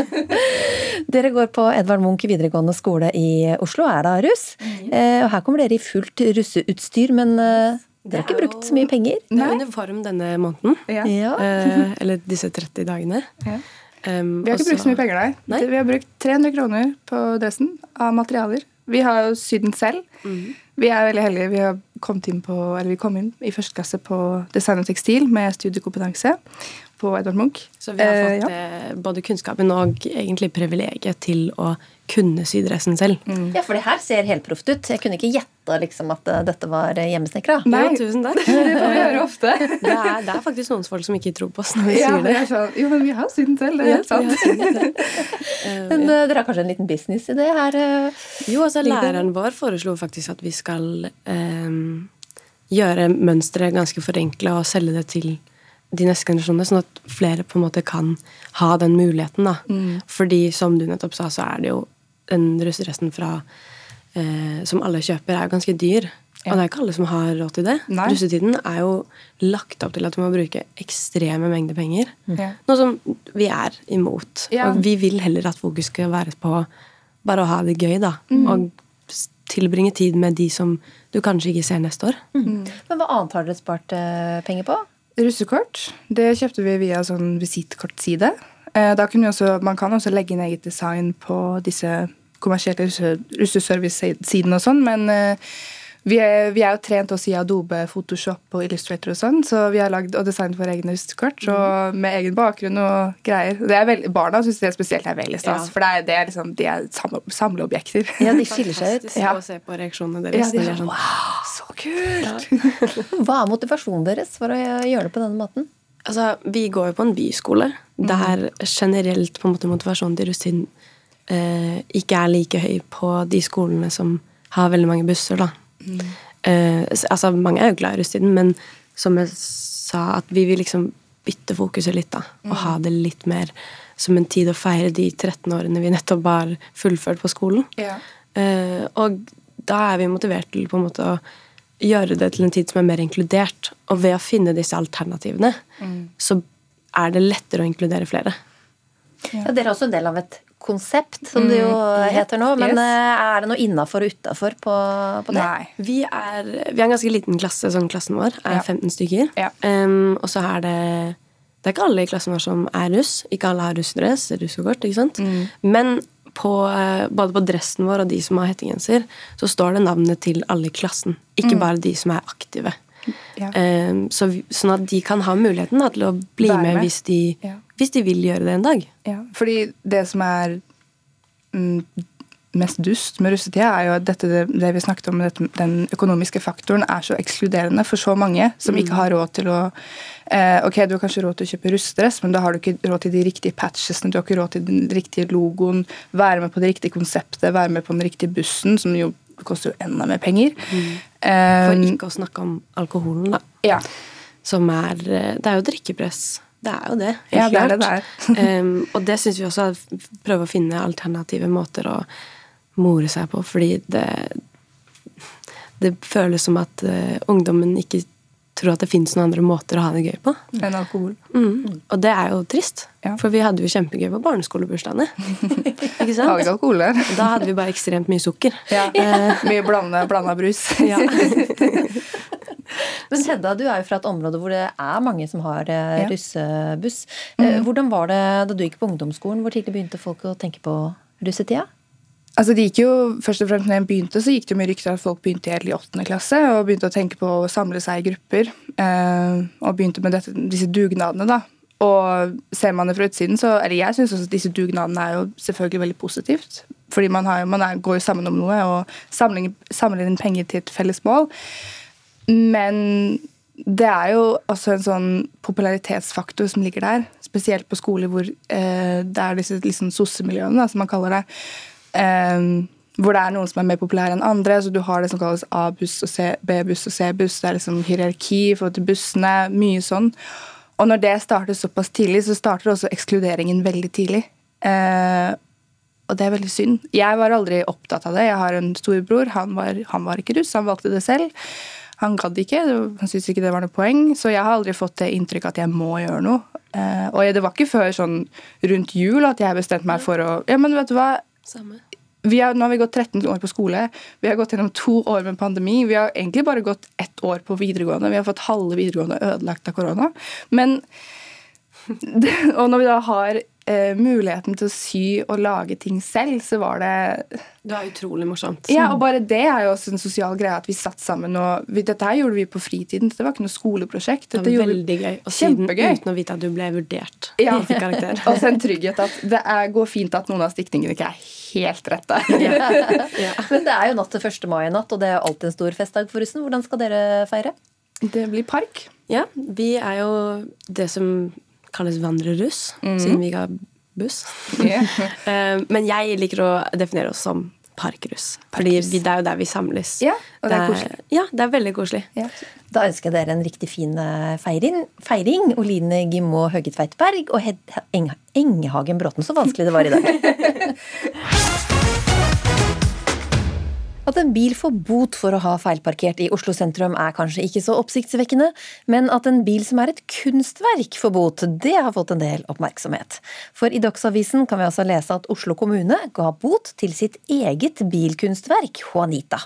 Speaker 19: (laughs)
Speaker 2: dere går på Edvard Munch videregående skole i Oslo, er da russ. Mm. Eh, og her kommer dere i fullt russeutstyr, men eh, dere har ikke brukt så mye penger?
Speaker 19: Det er uniform denne måneden. Ja. Eh, (laughs) eller disse 30 dagene. Ja.
Speaker 24: Um, vi har ikke brukt så mye penger der. Nei? Vi har brukt 300 kroner på dressen av materialer. Vi har jo sydd den selv. Mm. Vi er veldig heldige. Vi, har inn på, vi kom inn i første klasse på design og tekstil med studiekompetanse på Edvard Munch.
Speaker 19: Så vi har fått eh, ja. både kunnskapen og egentlig privilegiet til å kunne sy dressen selv.
Speaker 2: Mm. Ja, for det her ser helproft ut. Jeg kunne ikke gjette liksom, at uh, dette var hjemmesnekra.
Speaker 19: Nei, jo, tusen takk. (laughs)
Speaker 24: det får vi høre ofte. (laughs)
Speaker 19: det, er, det er faktisk noen folk som ikke tror på oss når vi
Speaker 24: ja,
Speaker 19: sier det.
Speaker 24: det sånn, jo, men vi har sydd den selv. Det er helt sant. (laughs)
Speaker 2: men uh, dere har kanskje en liten business i det her? Uh,
Speaker 19: jo, altså læreren vår foreslo faktisk at vi skal um, gjøre mønsteret ganske forenkla og selge det til de neste generasjonene, sånn at flere på en måte kan ha den muligheten. da. Mm. Fordi som du nettopp sa, så er det jo den russedressen fra eh, som alle kjøper, er jo ganske dyr. Ja. Og det er ikke alle som har råd til det. Nei. Russetiden er jo lagt opp til at du må bruke ekstreme mengder penger. Ja. Noe som vi er imot. Ja. Og vi vil heller at fokus skal være på bare å ha det gøy, da. Mm. Og tilbringe tid med de som du kanskje ikke ser neste år.
Speaker 2: Mm. Men hva annet har dere spart eh, penger på?
Speaker 24: Russekort. Det kjøpte vi via sånn visittkortside. Eh, da kan også, man kan også legge inn eget design på disse kommersielle russeservice-sidene og sånn, men eh, Vi er, vi er jo trent også i Adobe, Photoshop og Illustrator og sånn, så vi har lagd og designet våre egne russekort og med egen bakgrunn og greier. Det er veldig, barna syns det er spesielt er veldig stas,
Speaker 19: Ja.
Speaker 24: for det er, det er liksom, de er samleobjekter.
Speaker 2: Ja, de skiller seg ut. (laughs)
Speaker 19: Fantastisk å se på reaksjonene deres.
Speaker 24: Ja, de er
Speaker 19: sånn,
Speaker 24: wow, så kult! (laughs)
Speaker 2: Hva er motivasjonen deres for å gjøre det på denne måten?
Speaker 19: Altså, vi går jo på en byskole der generelt på en måte motivasjonen til russin eh, ikke er like høy på de skolene som har veldig mange busser, da. Eh, s- altså, mange er jo glad i russetiden, men som jeg sa, at vi vil liksom bytte fokuset litt, da. Og ha det litt mer som en tid å feire de 13 årene vi nettopp har fullført på skolen.
Speaker 24: Ja.
Speaker 19: Uh, og da er vi motivert til på en måte å gjøre det til en tid som er mer inkludert. Og ved å finne disse alternativene,
Speaker 24: Mm.
Speaker 19: så er det lettere å inkludere flere.
Speaker 2: Ja, dere er også en del av et konsept, som det jo
Speaker 19: Mm,
Speaker 2: heter nå. Men eh, er det noe innafor og utafor på, på det?
Speaker 19: Vi er, vi er en ganske liten klasse, sånn klassen vår er
Speaker 2: Ja.
Speaker 19: 15 stykker. Em, og så er det Det er ikke alle i klassen vår som er russ. Ikke alle har russdress, russekort, ikke sant. Men på, eh, både på dressen vår og de som har hettegenser, så står det navnet til alle i klassen. Ikke
Speaker 24: Mm.
Speaker 19: bare de som er aktive.
Speaker 24: Ja.
Speaker 19: Um, så sånn at de kan ha muligheten da, til å bli med,
Speaker 24: med.
Speaker 19: Hvis, de,
Speaker 24: Ja.
Speaker 19: Hvis de vil gjøre det en dag.
Speaker 24: Ja, fordi det som er mm, mest dust med russetida, er jo at dette, det, vi snakket om, dette, den økonomiske faktoren er så ekskluderende for så mange som
Speaker 19: Mm.
Speaker 24: ikke har råd til å eh, Ok, du har kanskje råd til å kjøpe russedress, men da har du ikke råd til de riktige patchesene, du har ikke råd til den riktige logoen, være med på det riktige konseptet, være med på den riktige bussen, som jo koster jo enda mer penger.
Speaker 19: For
Speaker 24: Um,
Speaker 19: ikke å snakke om alkoholen, da. Som er eh, Det er jo drikkepress. Det er jo det.
Speaker 24: Ja, det er det
Speaker 19: det er. um, og det syns vi også er prøve å finne alternative måter å more seg på, fordi det Det føles som at uh, ungdommen ikke tror at det fins noen andre måter å ha det gøy på.
Speaker 24: enn alkohol.
Speaker 19: Mm. Og det er jo trist, for vi hadde jo kjempegøy på barneskolebursdagene. (laughs) Ikke sant?
Speaker 24: Hadde ikke alkohol der.
Speaker 19: Da hadde vi bare ekstremt mye sukker.
Speaker 24: Ja.
Speaker 19: Uh,
Speaker 24: Mye blanda, blanda brus.
Speaker 19: Ja. (laughs) (laughs)
Speaker 2: Men Hedda, du er jo fra et område hvor det er mange som har eh, russebuss. Eh,
Speaker 24: Mhm.
Speaker 2: Hvordan var det da du gikk på ungdomsskolen? Hvor tidlig begynte folk å tenke på russetida?
Speaker 24: Altså det gikk jo, først og fremst når jeg begynte, så gikk det jo mye rykter at folk begynte helt i åttende klasse og begynte å tenke på å samle seg i grupper. Eh, og begynte med dette, disse dugnadene, da. Og ser man det fra utsiden, så Eller jeg syns også at disse dugnadene er jo selvfølgelig veldig positivt. Fordi man, har, man er, går jo sammen om noe og samler, samler inn penger til et felles mål. Men det er jo også en sånn popularitetsfaktor som ligger der. Spesielt på skoler hvor eh, det er disse liksom, sossemiljøene, som man kaller det. Eh, hvor det er noen som er mer populære enn andre. så Du har det som kalles A-buss, og B-buss og C-buss. Det er liksom hierarki i forhold til bussene. Mye sånn. Og når det starter såpass tidlig, så starter også ekskluderingen veldig tidlig. Eh, og det er veldig synd. Jeg var aldri opptatt av det. Jeg har en storebror. Han var, han var ikke russ, han valgte det selv. Han gadd ikke, han syntes ikke det var noe poeng. Så jeg har aldri fått det inntrykk at jeg må gjøre noe. Eh, og det var ikke før sånn rundt jul at jeg bestemte meg for å Ja, men vet du hva?
Speaker 19: Samme.
Speaker 24: Vi har, nå har vi gått 13 år på skole. Vi har gått gjennom to år med pandemi. Vi har egentlig bare gått ett år på videregående. Vi har fått halve videregående ødelagt av korona. Men (laughs) Og når vi da har eh, muligheten til å sy og lage ting selv, så var det
Speaker 19: Det var utrolig morsomt.
Speaker 24: Ja, og bare det er jo også en sosial greie at vi satt sammen. og vi, Dette her gjorde vi på fritiden. så det var ikke noe skoleprosjekt.
Speaker 19: Det var veldig gøy. Og siden uten å vite at du ble vurdert. (laughs)
Speaker 24: Ja.
Speaker 19: fikk karakter.
Speaker 24: Og så en trygghet at det er, går fint at noen av stikningene ikke er helt rette. (laughs)
Speaker 2: Men det er jo natt til 1. mai i natt, og det er alltid en stor festdag for russen. Hvordan skal dere feire?
Speaker 24: Det blir park.
Speaker 19: Ja, vi er jo det som kalles vandreruss,
Speaker 24: mm.
Speaker 19: siden vi ikke har buss.
Speaker 24: Ja. (laughs)
Speaker 19: Eh, Men jeg liker å definere oss som parkruss. Fordi vi, det er jo der vi samles.
Speaker 2: Ja, og det er koselig.
Speaker 19: Ja, det er veldig koselig.
Speaker 2: Da ønsker jeg dere en riktig fin eh, feiring. feiring. Oline Gimmo Høge Tveiteberg og Hed Eng Engehagen Bråten. Så vanskelig det var i dag. (laughs) At en bil får bot for å ha feilparkert i Oslo sentrum er kanskje ikke så oppsiktsvekkende, men at en bil som er et kunstverk får bot, det har fått en del oppmerksomhet. For i Dagsavisen kan vi altså lese at Oslo kommune ga bot til sitt eget bilkunstverk, Juanita.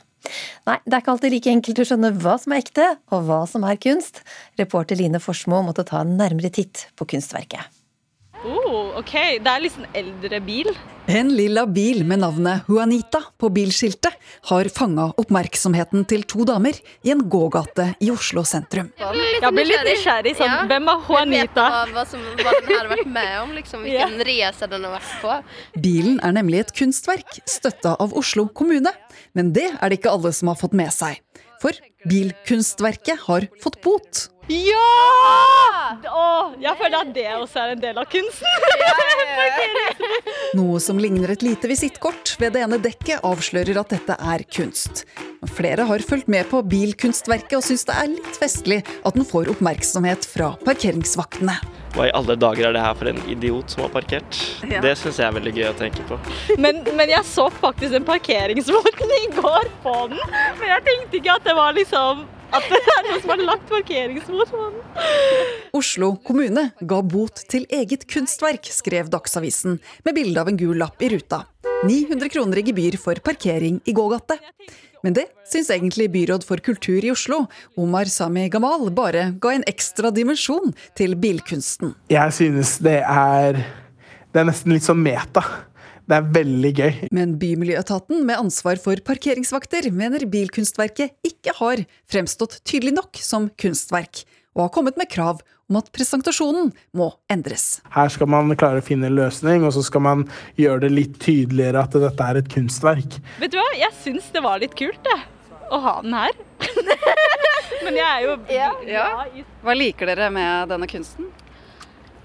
Speaker 2: Nei, det er ikke alltid like enkelt å skjønne hva som er ekte, og hva som er kunst. Reporter Line Forsmo måtte ta en nærmere titt på kunstverket.
Speaker 27: Oh, ok, Det er sånn eldre bil.
Speaker 28: En lilla bil med navnet Juanita på bilskiltet har fanga oppmerksomheten til to damer i en gågate i Oslo sentrum.
Speaker 27: Jeg blir litt nysgjerrig. Sånn,
Speaker 29: Ja.
Speaker 27: Hvem er Juanita?
Speaker 29: Hva, hva, som, hva den har vært med om, liksom, hvilken reise den har vært på.
Speaker 28: Bilen er nemlig et kunstverk støtta av Oslo kommune, men det er det ikke alle som har fått med seg. For bilkunstverket har fått bot.
Speaker 27: Ja! Åh, jeg føler at det også er en del av kunsten. (laughs)
Speaker 28: Noe som ligner et lite visittkort ved det ene dekket avslører at dette er kunst. Flere har fulgt med på bilkunstverket og syns det er litt festlig at den får oppmerksomhet fra parkeringsvaktene.
Speaker 25: Hva i alle dager er det her for en idiot som har parkert?
Speaker 27: Ja.
Speaker 25: Det syns jeg er veldig gøy å tenke på.
Speaker 27: Men, men jeg så faktisk en parkeringsvognen i går på den. Men jeg tenkte ikke at det var liksom at det er noen som har lagt parkeringsbot på den.
Speaker 28: Oslo kommune ga bot til eget kunstverk, skrev Dagsavisen, med bilde av en gul lapp i ruta. 900 kroner i gebyr for parkering i gågate. Men det syns egentlig byråd for kultur i Oslo, Omar Sami Gamal, bare ga en ekstra dimensjon til bilkunsten.
Speaker 30: Jeg synes det er Det er nesten litt sånn meta. Det er veldig gøy.
Speaker 28: Men Bymiljøetaten med ansvar for parkeringsvakter mener bilkunstverket ikke har fremstått tydelig nok som kunstverk, og har kommet med krav om at presentasjonen må endres.
Speaker 30: Her skal man klare å finne en løsning, og så skal man gjøre det litt tydeligere at dette er et kunstverk.
Speaker 27: Vet du hva, jeg syns det var litt kult, det. Å ha den her. (laughs) Men jeg er jo
Speaker 29: Ja.
Speaker 31: Hva liker dere med denne kunsten?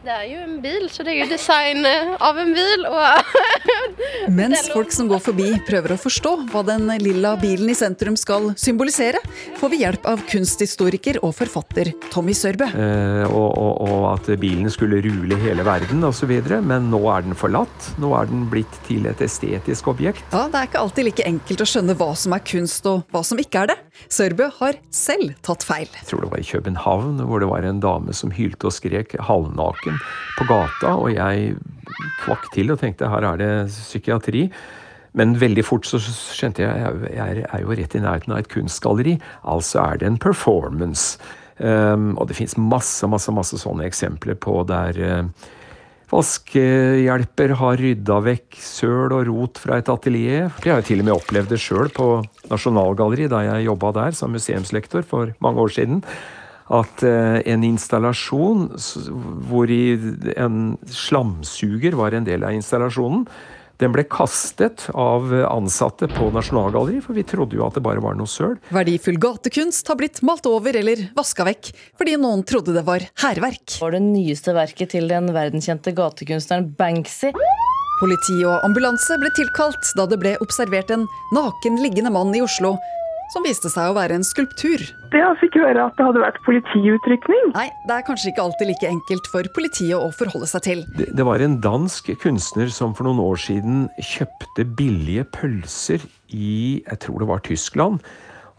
Speaker 29: Det er jo en bil, så det er jo design eh, av en bil. Og (laughs)
Speaker 28: Mens folk som går forbi prøver å forstå hva den lilla bilen i sentrum skal symbolisere, får vi hjelp av kunsthistoriker og forfatter Tommy Sørbø.
Speaker 32: Eh, og, og, og at bilen skulle rule hele verden osv. Men nå er den forlatt. Nå er den blitt til et estetisk objekt.
Speaker 28: Ja, Det er ikke alltid like enkelt å skjønne hva som er kunst og hva som ikke er det. Sørbø har selv tatt feil.
Speaker 32: Jeg tror det var i København, hvor det var en dame som hylte og skrek halvnaken på gata, og jeg kvakk til og tenkte her er det psykiatri. Men veldig fort så skjønte jeg jeg er- er jo rett i nærheten av et kunstgalleri. Altså er det en performance. Um, og det fins masse, masse, masse sånne eksempler på der uh, Vaskehjelper har rydda vekk søl og rot fra et atelier. Jeg har til og med opplevd det sjøl på Nasjonalgalleriet da jeg jobba der som museumslektor for mange år siden. At eh, en installasjon hvor en slamsuger var en del av installasjonen, den ble kastet av ansatte på Nasjonalgalleriet, for vi trodde jo at det bare var noe søl.
Speaker 28: Verdifull gatekunst har blitt malt over eller vaska vekk fordi noen trodde det var hærverk.
Speaker 33: var det nyeste verket til den verdenskjente gatekunstneren Banksy.
Speaker 28: Politi og ambulanse ble tilkalt da det ble observert en naken liggende mann i Oslo, som viste seg å være en skulptur.
Speaker 30: Jeg fikk høre at det hadde vært politiutrykning.
Speaker 28: Nei, det er kanskje ikke alltid like enkelt for politiet å forholde seg til.
Speaker 32: Det, det var en dansk kunstner som for noen år siden kjøpte billige pølser i jeg tror det var Tyskland.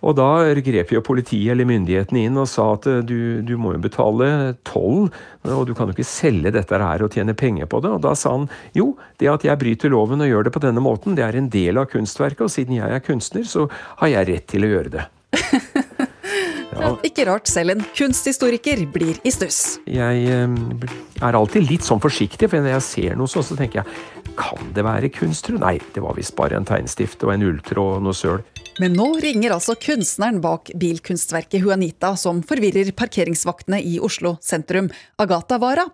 Speaker 32: Og da grep jo politiet eller myndighetene inn og sa at eh, du, du må jo betale toll, og du kan jo ikke selge dette her og tjene penger på det. Og da sa han jo, det at jeg bryter loven og gjør det på denne måten, det er en del av kunstverket, og siden jeg er kunstner, så har jeg rett til å gjøre det. (laughs) Ja.
Speaker 28: Ikke rart selv en kunsthistoriker blir i stuss.
Speaker 32: Jeg eh, er alltid litt sånn forsiktig, for når jeg ser noe sånn, så tenker jeg kan det være kunst, tro? Nei, det var visst bare en tegnstift og en ulltråd og noe søl.
Speaker 28: Men nå ringer altså kunstneren bak bilkunstverket Juanita, som forvirrer parkeringsvaktene i Oslo sentrum, Agatha Wara.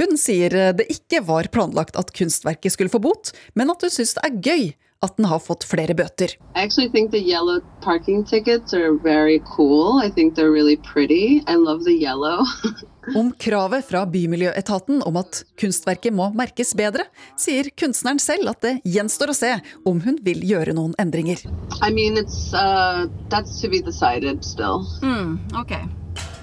Speaker 28: Hun sier det ikke var planlagt at kunstverket skulle få bot, men at hun syns det er gøy at den har fått flere bøter.
Speaker 34: I actually think the yellow parking tickets are very cool. I think they're really pretty. I love the yellow. (laughs)
Speaker 28: Om kravet fra Bymiljøetaten om at kunstverket må merkes bedre, sier kunstneren selv at det gjenstår å se om hun vil gjøre noen endringer.
Speaker 34: I mean, uh, that's to be decided still.
Speaker 33: okay.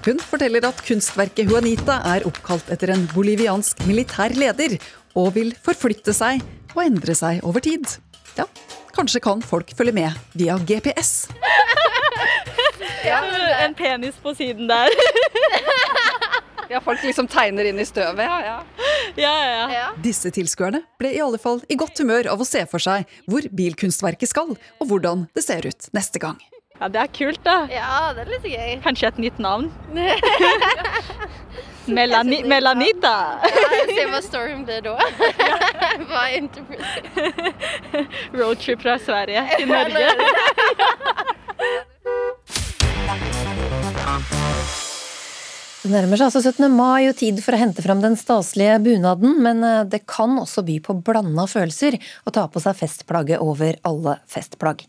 Speaker 28: Hun forteller at kunstverket Juanita er oppkalt etter en boliviansk militær leder, og vil forflytte seg og endre seg over tid. Ja, kanskje kan folk følge med via GPS. (laughs)
Speaker 27: En penis på siden der. (laughs)
Speaker 31: Ja, folk liksom tegner inn i støvet, ja, ja.
Speaker 27: Ja, ja, ja.
Speaker 28: Disse tilskuerne ble i alle fall i godt humør av å se for seg hvor bilkunstverket skal, og hvordan det ser ut neste gang.
Speaker 27: Ja, det er kult, da.
Speaker 29: Ja, det er litt gøy.
Speaker 27: Kanskje et nytt navn? (laughs) Melani Melanita.
Speaker 29: Ja, se hva storyen blir da. (laughs) Hva er interpreter?
Speaker 27: Roadtrip fra Sverige til Norge. (laughs)
Speaker 2: Det nærmer seg altså 17. mai og tid for å hente fram den staselige bunaden, men eh, det kan også by på blanda følelser å ta på seg festplagget over alle festplagg.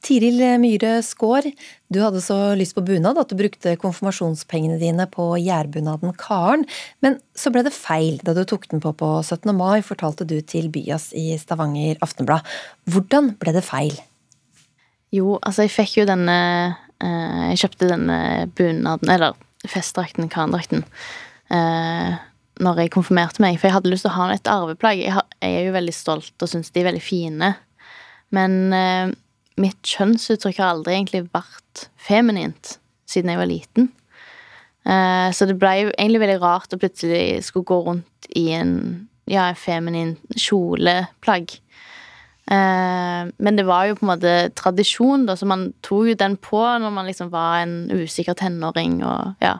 Speaker 2: Tiril Myhre Skaar, du hadde så lyst på bunad at du brukte konfirmasjonspengene dine på gjærbunaden Karen, men så ble det feil da du tok den på på 17. mai, fortalte du til Byas i Stavanger Aftenblad. Hvordan ble det feil?
Speaker 35: Jo, altså jeg fikk jo denne eh, Jeg kjøpte denne bunaden, eller festdrakten, Karen-drakten, eh, når jeg konfirmerte meg. For jeg hadde lyst til å ha et arveplagg. Jeg, er jo veldig stolt og syns de er veldig fine. Men eh, mitt kjønnsuttrykk har aldri egentlig vært feminint siden jeg var liten. Eh, så det ble jo egentlig veldig rart å plutselig skulle gå rundt i en ja, feminin kjoleplagg. Eh, men det var jo på en måte tradisjon, da, så man tok jo den på når man liksom var en usikker tenåring og ja,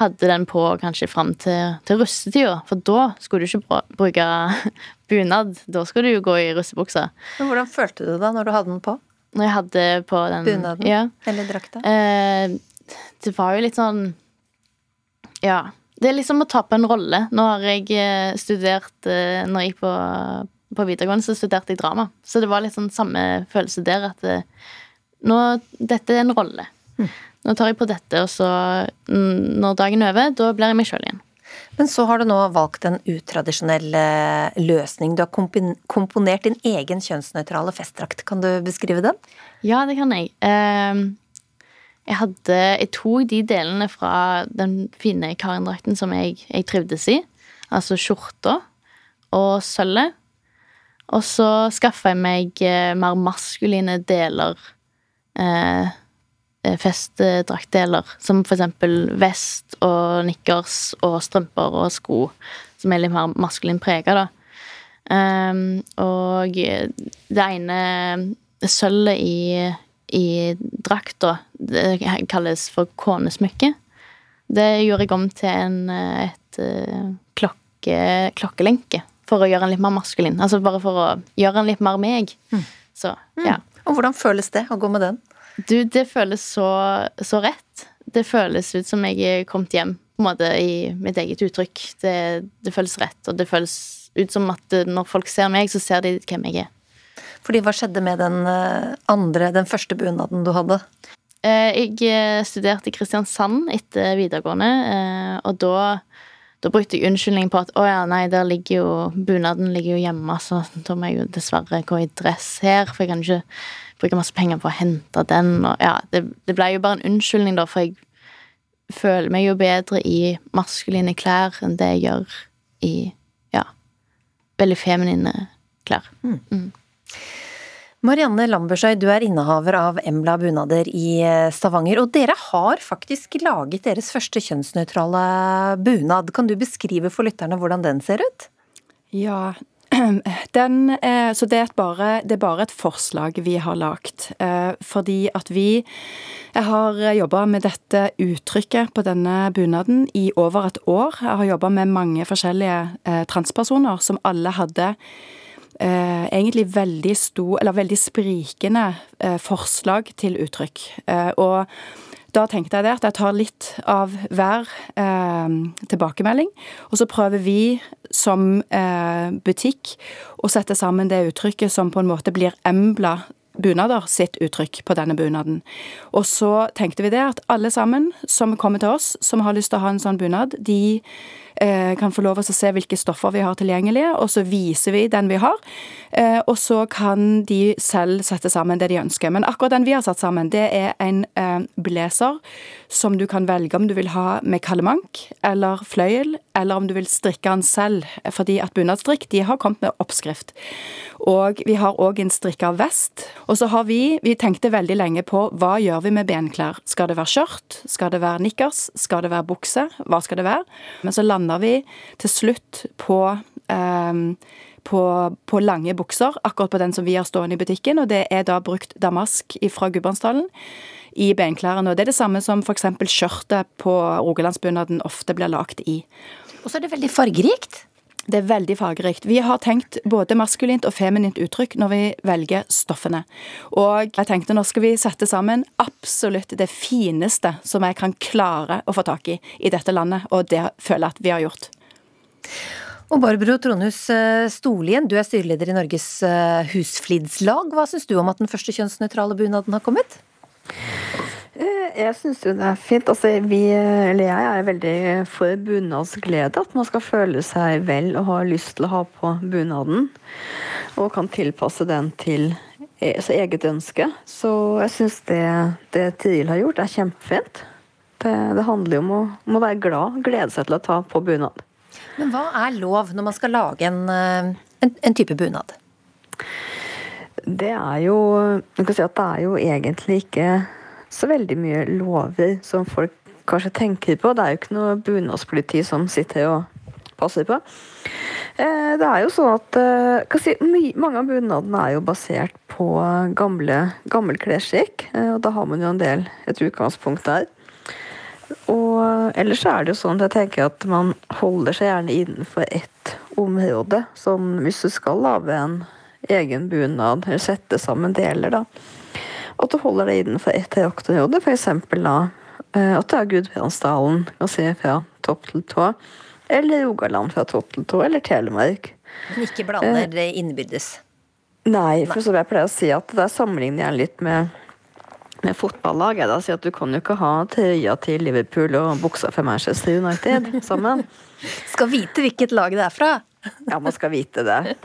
Speaker 35: hadde den på kanskje fram til, til russetida. For da skulle du ikke bruke (laughs) bunad. Da skulle du jo gå i russebuksa.
Speaker 2: Men hvordan følte du det da når du hadde den på?
Speaker 35: Når jeg hadde på den
Speaker 2: Bunaden?
Speaker 35: Ja.
Speaker 2: Eller drakta?
Speaker 35: Eh, det var jo litt sånn Ja. Det er liksom å ta på en rolle. Nå har jeg eh, studert eh, Når jeg gikk på, på videregående, så studerte jeg drama. Så det var litt sånn samme følelse der at eh, nå Dette er en rolle. Nå tar jeg på dette, og så mm, Når dagen er over, da blir jeg meg sjøl igjen.
Speaker 2: Men så har du nå valgt en utradisjonell eh, løsning. Du har komponert din egen kjønnsnøytrale festdrakt. Kan du beskrive den?
Speaker 35: Ja, det kan jeg. Ehm, jeg hadde Jeg tok de delene fra den fine Karin-drakten som jeg, jeg trivdes i. Altså skjorta og sølvet. Og så skaffa jeg meg eh, mer maskuline deler. Eh, eh, festdraktdeler. Som for eksempel vest og nikkers og strømper og sko. Som er litt mer maskulin prega, da. Um, og det ene sølvet i, i drakta, kalles for konesmykke. Det gjorde jeg om til en, eh, et klokke, klokkelenke. For å gjøre en litt mer maskulin. Altså bare for å gjøre en litt mer meg. Så, ja.
Speaker 2: Og hvordan føles det å gå med den?
Speaker 35: Du, det føles så, så rett. Det føles ut som jeg er kommet hjem, på en måte, i mitt eget uttrykk. Det, det føles rett, og det føles ut som at eh, når folk ser meg, så ser de hvem jeg er.
Speaker 2: Fordi hva skjedde med den eh, andre, den første bunaden du hadde?
Speaker 35: Eh, Jeg studerte i Kristiansand etter videregående, og da, da brukte jeg unnskyldning på at å ja, nei, der ligger jo bunaden ligger jo hjemme, så da må jeg jo dessverre gå i dress her, for jeg kan ikke bruke masse penger på å hente den, og ja, det, det ble jo bare en unnskyldning da, for jeg føler meg jo bedre i maskuline klær enn det jeg gjør i, ja, veldig feminine klær. Mm.
Speaker 2: Marianne Lambersøy, du er innehaver av Embla bunader i eh, Stavanger, og dere har faktisk laget deres første kjønnsnøytrale bunad. Kan du beskrive for lytterne hvordan den ser ut?
Speaker 36: Ja, (clears throat) den, eh, så det er, bare, det er bare et forslag vi har lagt. Eh, fordi at vi har jobba med dette uttrykket på denne bunaden i over et år. Jeg har jobba med mange forskjellige transpersoner som alle hadde eh, egentlig veldig stor, veldig sprikende eh, forslag til uttrykk. Eh, og da tenkte jeg det at jeg tar litt av hver eh, tilbakemelding, og så prøver vi som eh, butikk å sette sammen det uttrykket som på en måte blir Embla bunader sitt uttrykk på denne bunaden. Og så tenkte vi det at alle sammen som kommer til oss, som har lyst til å ha en sånn bunad, de kan få lov til å se hvilke stoffer vi har tilgjengelige, og så viser vi den vi har. Eh, og så kan de selv sette sammen det de ønsker. Men akkurat den vi har satt sammen, det er en eh, blazer som du kan velge om du vil ha med kalemank eller fløyel, eller om du vil strikke den selv, fordi at bunadsstrikk de har kommet med oppskrift. Og vi har òg en strikka vest. Og så har vi Vi tenkte veldig lenge på hva gjør vi med benklær. Skal det være skjørt? Skal det være nikkers? Skal det være bukse? Hva skal det være? Men så landa vi til slutt på ehm, på, på lange bukser, akkurat på den som vi har stående i butikken. Og det er da brukt damask fra Gudbrandsdalen i benklærne. Og det er det samme som f.eks. skjørtet på rogalandsbunaden ofte blir lagd i.
Speaker 2: Og så er det veldig fargerikt.
Speaker 36: Det er veldig fargerikt. Vi har tenkt både maskulint og feminint uttrykk når vi velger stoffene. Og jeg tenkte nå skal vi sette sammen absolutt det fineste som jeg kan klare å få tak i i dette landet, og det føler jeg at vi har gjort.
Speaker 2: Og Barbro Tronhus Stolien, Storlien, du er styreleder i Norges eh, Husflidslag. Hva syns du om at den første kjønnsnøytrale bunaden har kommet?
Speaker 37: Eh, jeg syns jo det er fint. Altså, vi, eller jeg er veldig for bunadsglede. At man skal føle seg vel og ha lyst til å ha på bunaden. Og kan tilpasse den til altså, eget ønske. Så jeg syns det, det Tiril har gjort, er kjempefint. Det, det handler jo om å, om å være glad, glede seg til å ta på bunad.
Speaker 2: Men hva er lov når man skal lage en, eh, en, en type bunad?
Speaker 37: Det er jo Du kan si at det er jo egentlig ikke så veldig mye lover som folk kanskje tenker på. Det er jo ikke noe bunadspoliti som sitter og passer på. Eh, det er jo sånn at eh, si, Mange av bunadene er jo basert på gamle, gammel klesskikk. Og da har man jo en del et utgangspunkt der. Og ellers er det jo sånn at jeg tenker at man holder seg gjerne innenfor ett område. Sånn hvis du skal lage en egen bunad, eller sette sammen deler, da. At du holder deg innenfor ett jaktområde, f.eks. da eh, at det er Gudbrandsdalen, kan si fra topp til tå. Eller Rogaland fra topp til tå, eller Telemark.
Speaker 2: Men ikke blander eh, innbyrdes?
Speaker 37: Nei, for som jeg pleier å si, at det sammenligner jeg litt med med fotballag er det å si at du kan jo ikke ha trøya til Liverpool og buksa for Manchester United sammen. (laughs)
Speaker 2: skal vite hvilket lag det er fra.
Speaker 37: ja, man skal vite det.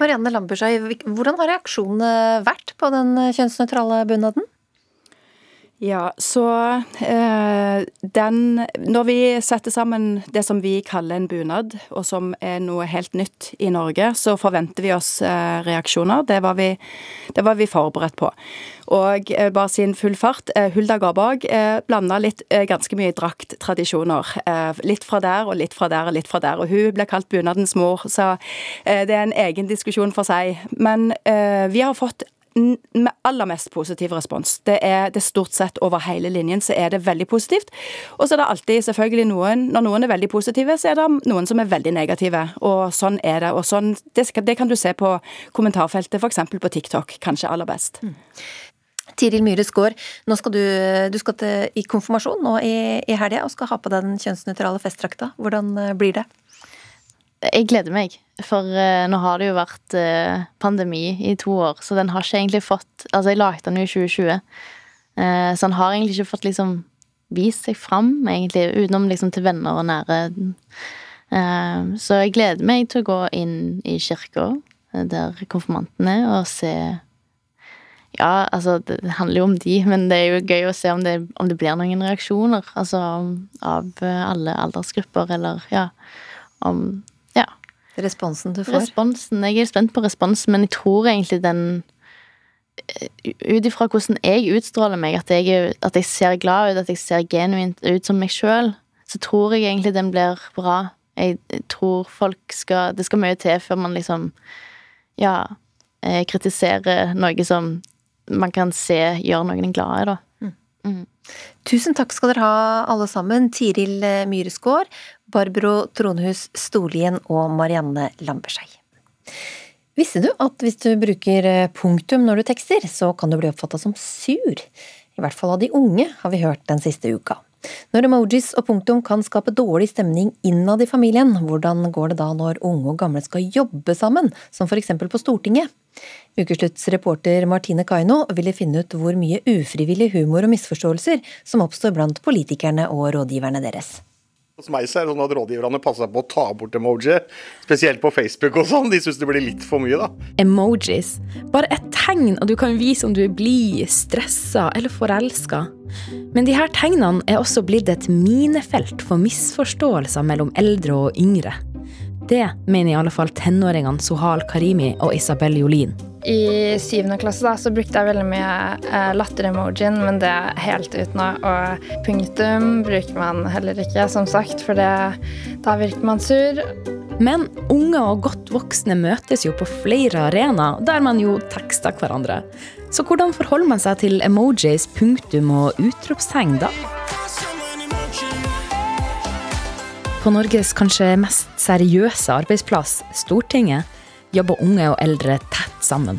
Speaker 2: Marianne Lambertshøi, hvordan har reaksjonene vært på den kjønnsnøytrale bunaden?
Speaker 36: Ja, så eh, den Når vi setter sammen det som vi kaller en bunad, og som er noe helt nytt i Norge, så forventer vi oss eh, reaksjoner. Det var, vi, det var, vi, forberedt på. Og eh, bare sin full fart. Eh, Hulda Garbag eh, blanda litt eh, ganske mye drakttradisjoner. Eh, litt fra der og litt fra der og litt fra der. Og hun ble kalt bunadens mor, så det er en egen diskusjon for seg. Men vi har fått med aller mest positiv respons. Det er det stort sett over hele linjen så er det veldig positivt. Og så er det alltid selvfølgelig noen Når noen er veldig positive, så er det noen som er veldig negative. Og sånn er det. Og sånn, det, det kan du se på kommentarfeltet, f.eks. på TikTok, kanskje aller best. Mm.
Speaker 2: Tiril Myhre Skaar, nå skal du, du skal til, i konfirmasjon nå i, i helga og skal ha på deg den kjønnsnøytrale festdrakta. Hvordan eh, blir det?
Speaker 35: Jeg gleder meg, for uh, nå har det jo vært uh, pandemi i to år, så den har ikke egentlig fått Altså, jeg lagde den jo i 2020, uh, eh, så den har egentlig ikke fått liksom vist seg fram, egentlig, utenom liksom til venner og nære. så jeg gleder meg til å gå inn i kirka, der konfirmanten er, og se ja, altså, det handler jo om de, men det er jo gøy å se om det, om det blir noen reaksjoner. Altså av alle aldersgrupper, eller ja Om
Speaker 2: Responsen du får?
Speaker 35: Responsen, Jeg er spent på responsen, men jeg tror egentlig den eh, Ut ifra hvordan jeg utstråler meg, at jeg, at jeg, ser glad ut, at jeg ser genuint ut som meg sjøl, så tror jeg egentlig den blir bra. Jeg tror folk skal Det skal mye til før man liksom Ja, eh, kritiserer noe som man kan se gjør noen glade, da. Mm.
Speaker 2: Tusen takk skal dere ha, alle sammen. Tiril eh, Barbro Tronhus Storlien og Marianne Lambertseig. Visste du at hvis du bruker eh, punktum når du tekster, så kan du bli oppfatta som sur? I hvert fall av de unge, har vi hørt den siste uka. Når emojis og punktum kan skape dårlig stemning innad i familien, hvordan går det da når unge og gamle skal jobbe sammen, som for eksempel på Stortinget? Ukeslutts reporter Martine Kaino ville finne ut hvor mye ufrivillig humor og misforståelser som oppstår blant politikerne og rådgiverne deres.
Speaker 38: Hos meg så er det sånn at Rådgiverne passer på å ta bort emoji, spesielt på Facebook og sånn. De syns det blir litt for mye, da.
Speaker 9: Emojis. Bare et tegn, og du kan vise om du er blid, stressa eller forelska. Men de her tegnene er også blitt et minefelt for misforståelser mellom eldre og yngre. Det mener i alle fall tenåringene Sohal Karimi og Isabel Jolin.
Speaker 39: I syvende klasse da, så brukte jeg veldig mye eh, latter-emojien, men det er helt uten å Og punktum bruker man heller ikke, som sagt, for det, da virker man sur.
Speaker 9: Men unge og godt voksne møtes jo på flere arenaer, der man jo tekster hverandre. Så hvordan forholder man seg til emojis, punktum og utropstegn, da? På Norges kanskje mest seriøse arbeidsplass, Stortinget, jobber unge og eldre tett sammen.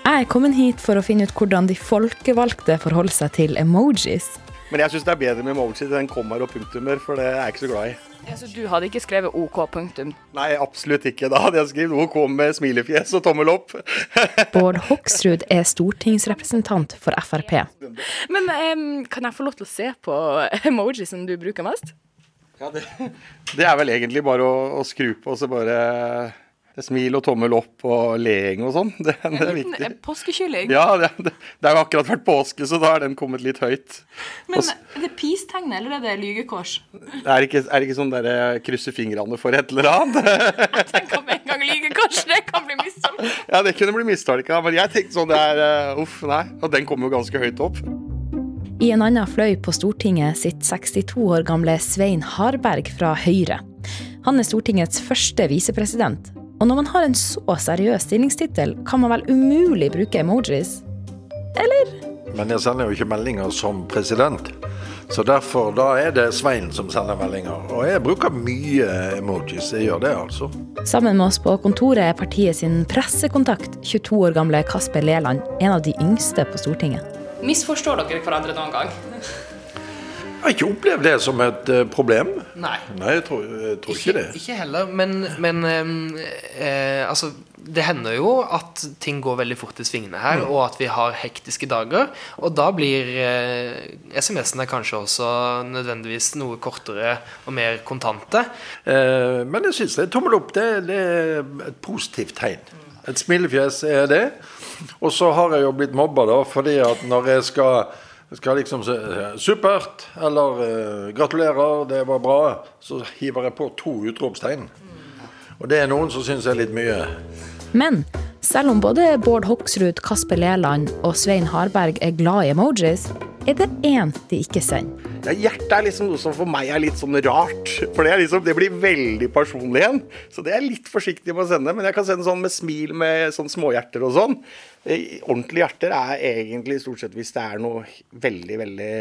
Speaker 9: Jeg er kommet hit for å finne ut hvordan de folkevalgte forholder seg til emojis.
Speaker 38: Men jeg syns det er bedre med emojis enn kommaer og punktummer, for det er jeg ikke så glad i.
Speaker 33: Ja, så du hadde ikke skrevet OK punktum?
Speaker 38: Nei, absolutt ikke. Da hadde jeg skrevet OK med smilefjes og tommel opp. (laughs)
Speaker 9: Bård Hoksrud er stortingsrepresentant for Frp.
Speaker 33: Men um, kan jeg få lov til å se på emojisen du bruker mest?
Speaker 38: Ja, det, det er vel egentlig bare å, å skru på og så bare smil og tommel opp og leing og sånn. Det, det er viktig.
Speaker 33: En Påskekylling?
Speaker 38: Ja, det, det, det har jo akkurat vært påske, så da har den kommet litt høyt.
Speaker 33: Men
Speaker 38: Også,
Speaker 33: er det peace-tegnet, eller er det lygekors?
Speaker 38: det er ikke, er det ikke sånn derre krysse fingrene for et eller annet? (laughs)
Speaker 33: jeg tenker om en gang lygekors, det kan bli mistolka.
Speaker 38: Ja, det kunne bli mistolka, men jeg tenkte sånn det er uh, Uff, nei. Og den kommer jo ganske høyt opp.
Speaker 9: I en annen fløy på Stortinget sitter 62 år gamle Svein Harberg fra Høyre. Han er Stortingets første visepresident. Og når man har en så seriøs stillingstittel, kan man vel umulig bruke emojis? Eller?
Speaker 40: Men jeg sender jo ikke meldinger som president. Så derfor da er det Svein som sender meldinger. Og jeg bruker mye emojis. Jeg gjør det, altså.
Speaker 9: Sammen med oss på kontoret er partiet sin pressekontakt, 22 år gamle Kasper Leland, en av de yngste på Stortinget.
Speaker 33: Misforstår dere hverandre noen gang?
Speaker 40: Jeg har ikke opplevd det som et eh, problem.
Speaker 41: Nei.
Speaker 40: Nei, jeg tror, jeg tror ikke det.
Speaker 41: Ikke heller, men, men eh, altså det hender jo at ting går veldig fort i svingene her,
Speaker 40: Mm.
Speaker 41: og at vi har hektiske dager. Og da blir eh, SMS-ene kanskje også nødvendigvis noe kortere og mer kontante.
Speaker 40: Eh, men jeg syns det er tommel opp. Det, det er et positivt tegn. Et smilefjes er det. (laughs) Og så har jeg jo blitt mobba, da, fordi at når jeg skal skal liksom si eh, 'supert' eller eh, 'gratulerer, det var bra', så hiver jeg på to utropstegn. Og det er noen som syns er litt mye.
Speaker 9: Men selv om både Bård Hoksrud, Kasper Leland og Svein Harberg er glad i emojis, er det én de ikke sender.
Speaker 38: Ja, hjertet er liksom noe som for meg er litt sånn rart. For det, er liksom, det blir veldig personlig igjen. Så det er jeg litt forsiktig med å sende. Men jeg kan sende sånn med smil med sånn småhjerter og sånn. Eh, Ordentlige hjerter er egentlig stort sett hvis det er noe veldig, veldig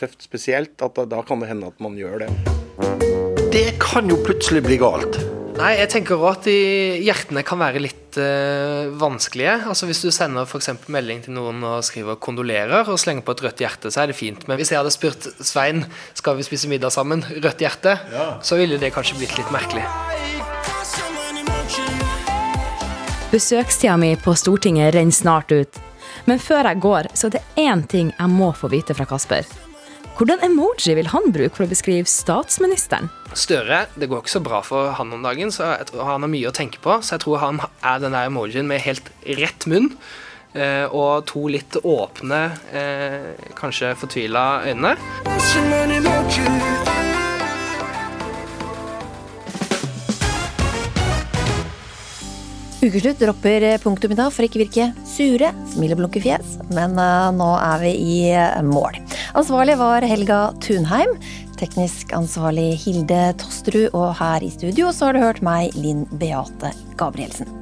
Speaker 38: tøft spesielt, at da, da kan det hende at man gjør det.
Speaker 40: Det kan jo plutselig bli galt.
Speaker 41: Nei, jeg tenker også at de, hjertene kan være litt uh, vanskelige. Altså Hvis du sender for eksempel melding til noen og skriver 'kondolerer' og slenger på et rødt hjerte, så er det fint. Men hvis jeg hadde spurt Svein skal vi spise middag sammen, rødt hjerte, så ville det kanskje blitt litt merkelig.
Speaker 9: Besøkstida mi på Stortinget renner snart ut. Men før jeg går, så er det én ting jeg må få vite fra Kasper. Hvordan emoji vil han bruke for å beskrive statsministeren?
Speaker 41: Støre, det går ikke så bra for han om dagen, så jeg tror han har mye å tenke på. Så jeg tror han er den der emojien med helt rett munn. eh, Og to litt åpne, eh, kanskje fortvila øyne.
Speaker 2: Ukeslutt dropper punktum i dag for ikke virke sure, smil og blunke fjes, men eh, nå er vi i eh, mål. Ansvarlig var Helga Tunheim, teknisk ansvarlig Hilde Tosterud, og her i studio så har du hørt meg, Linn Beate Gabrielsen.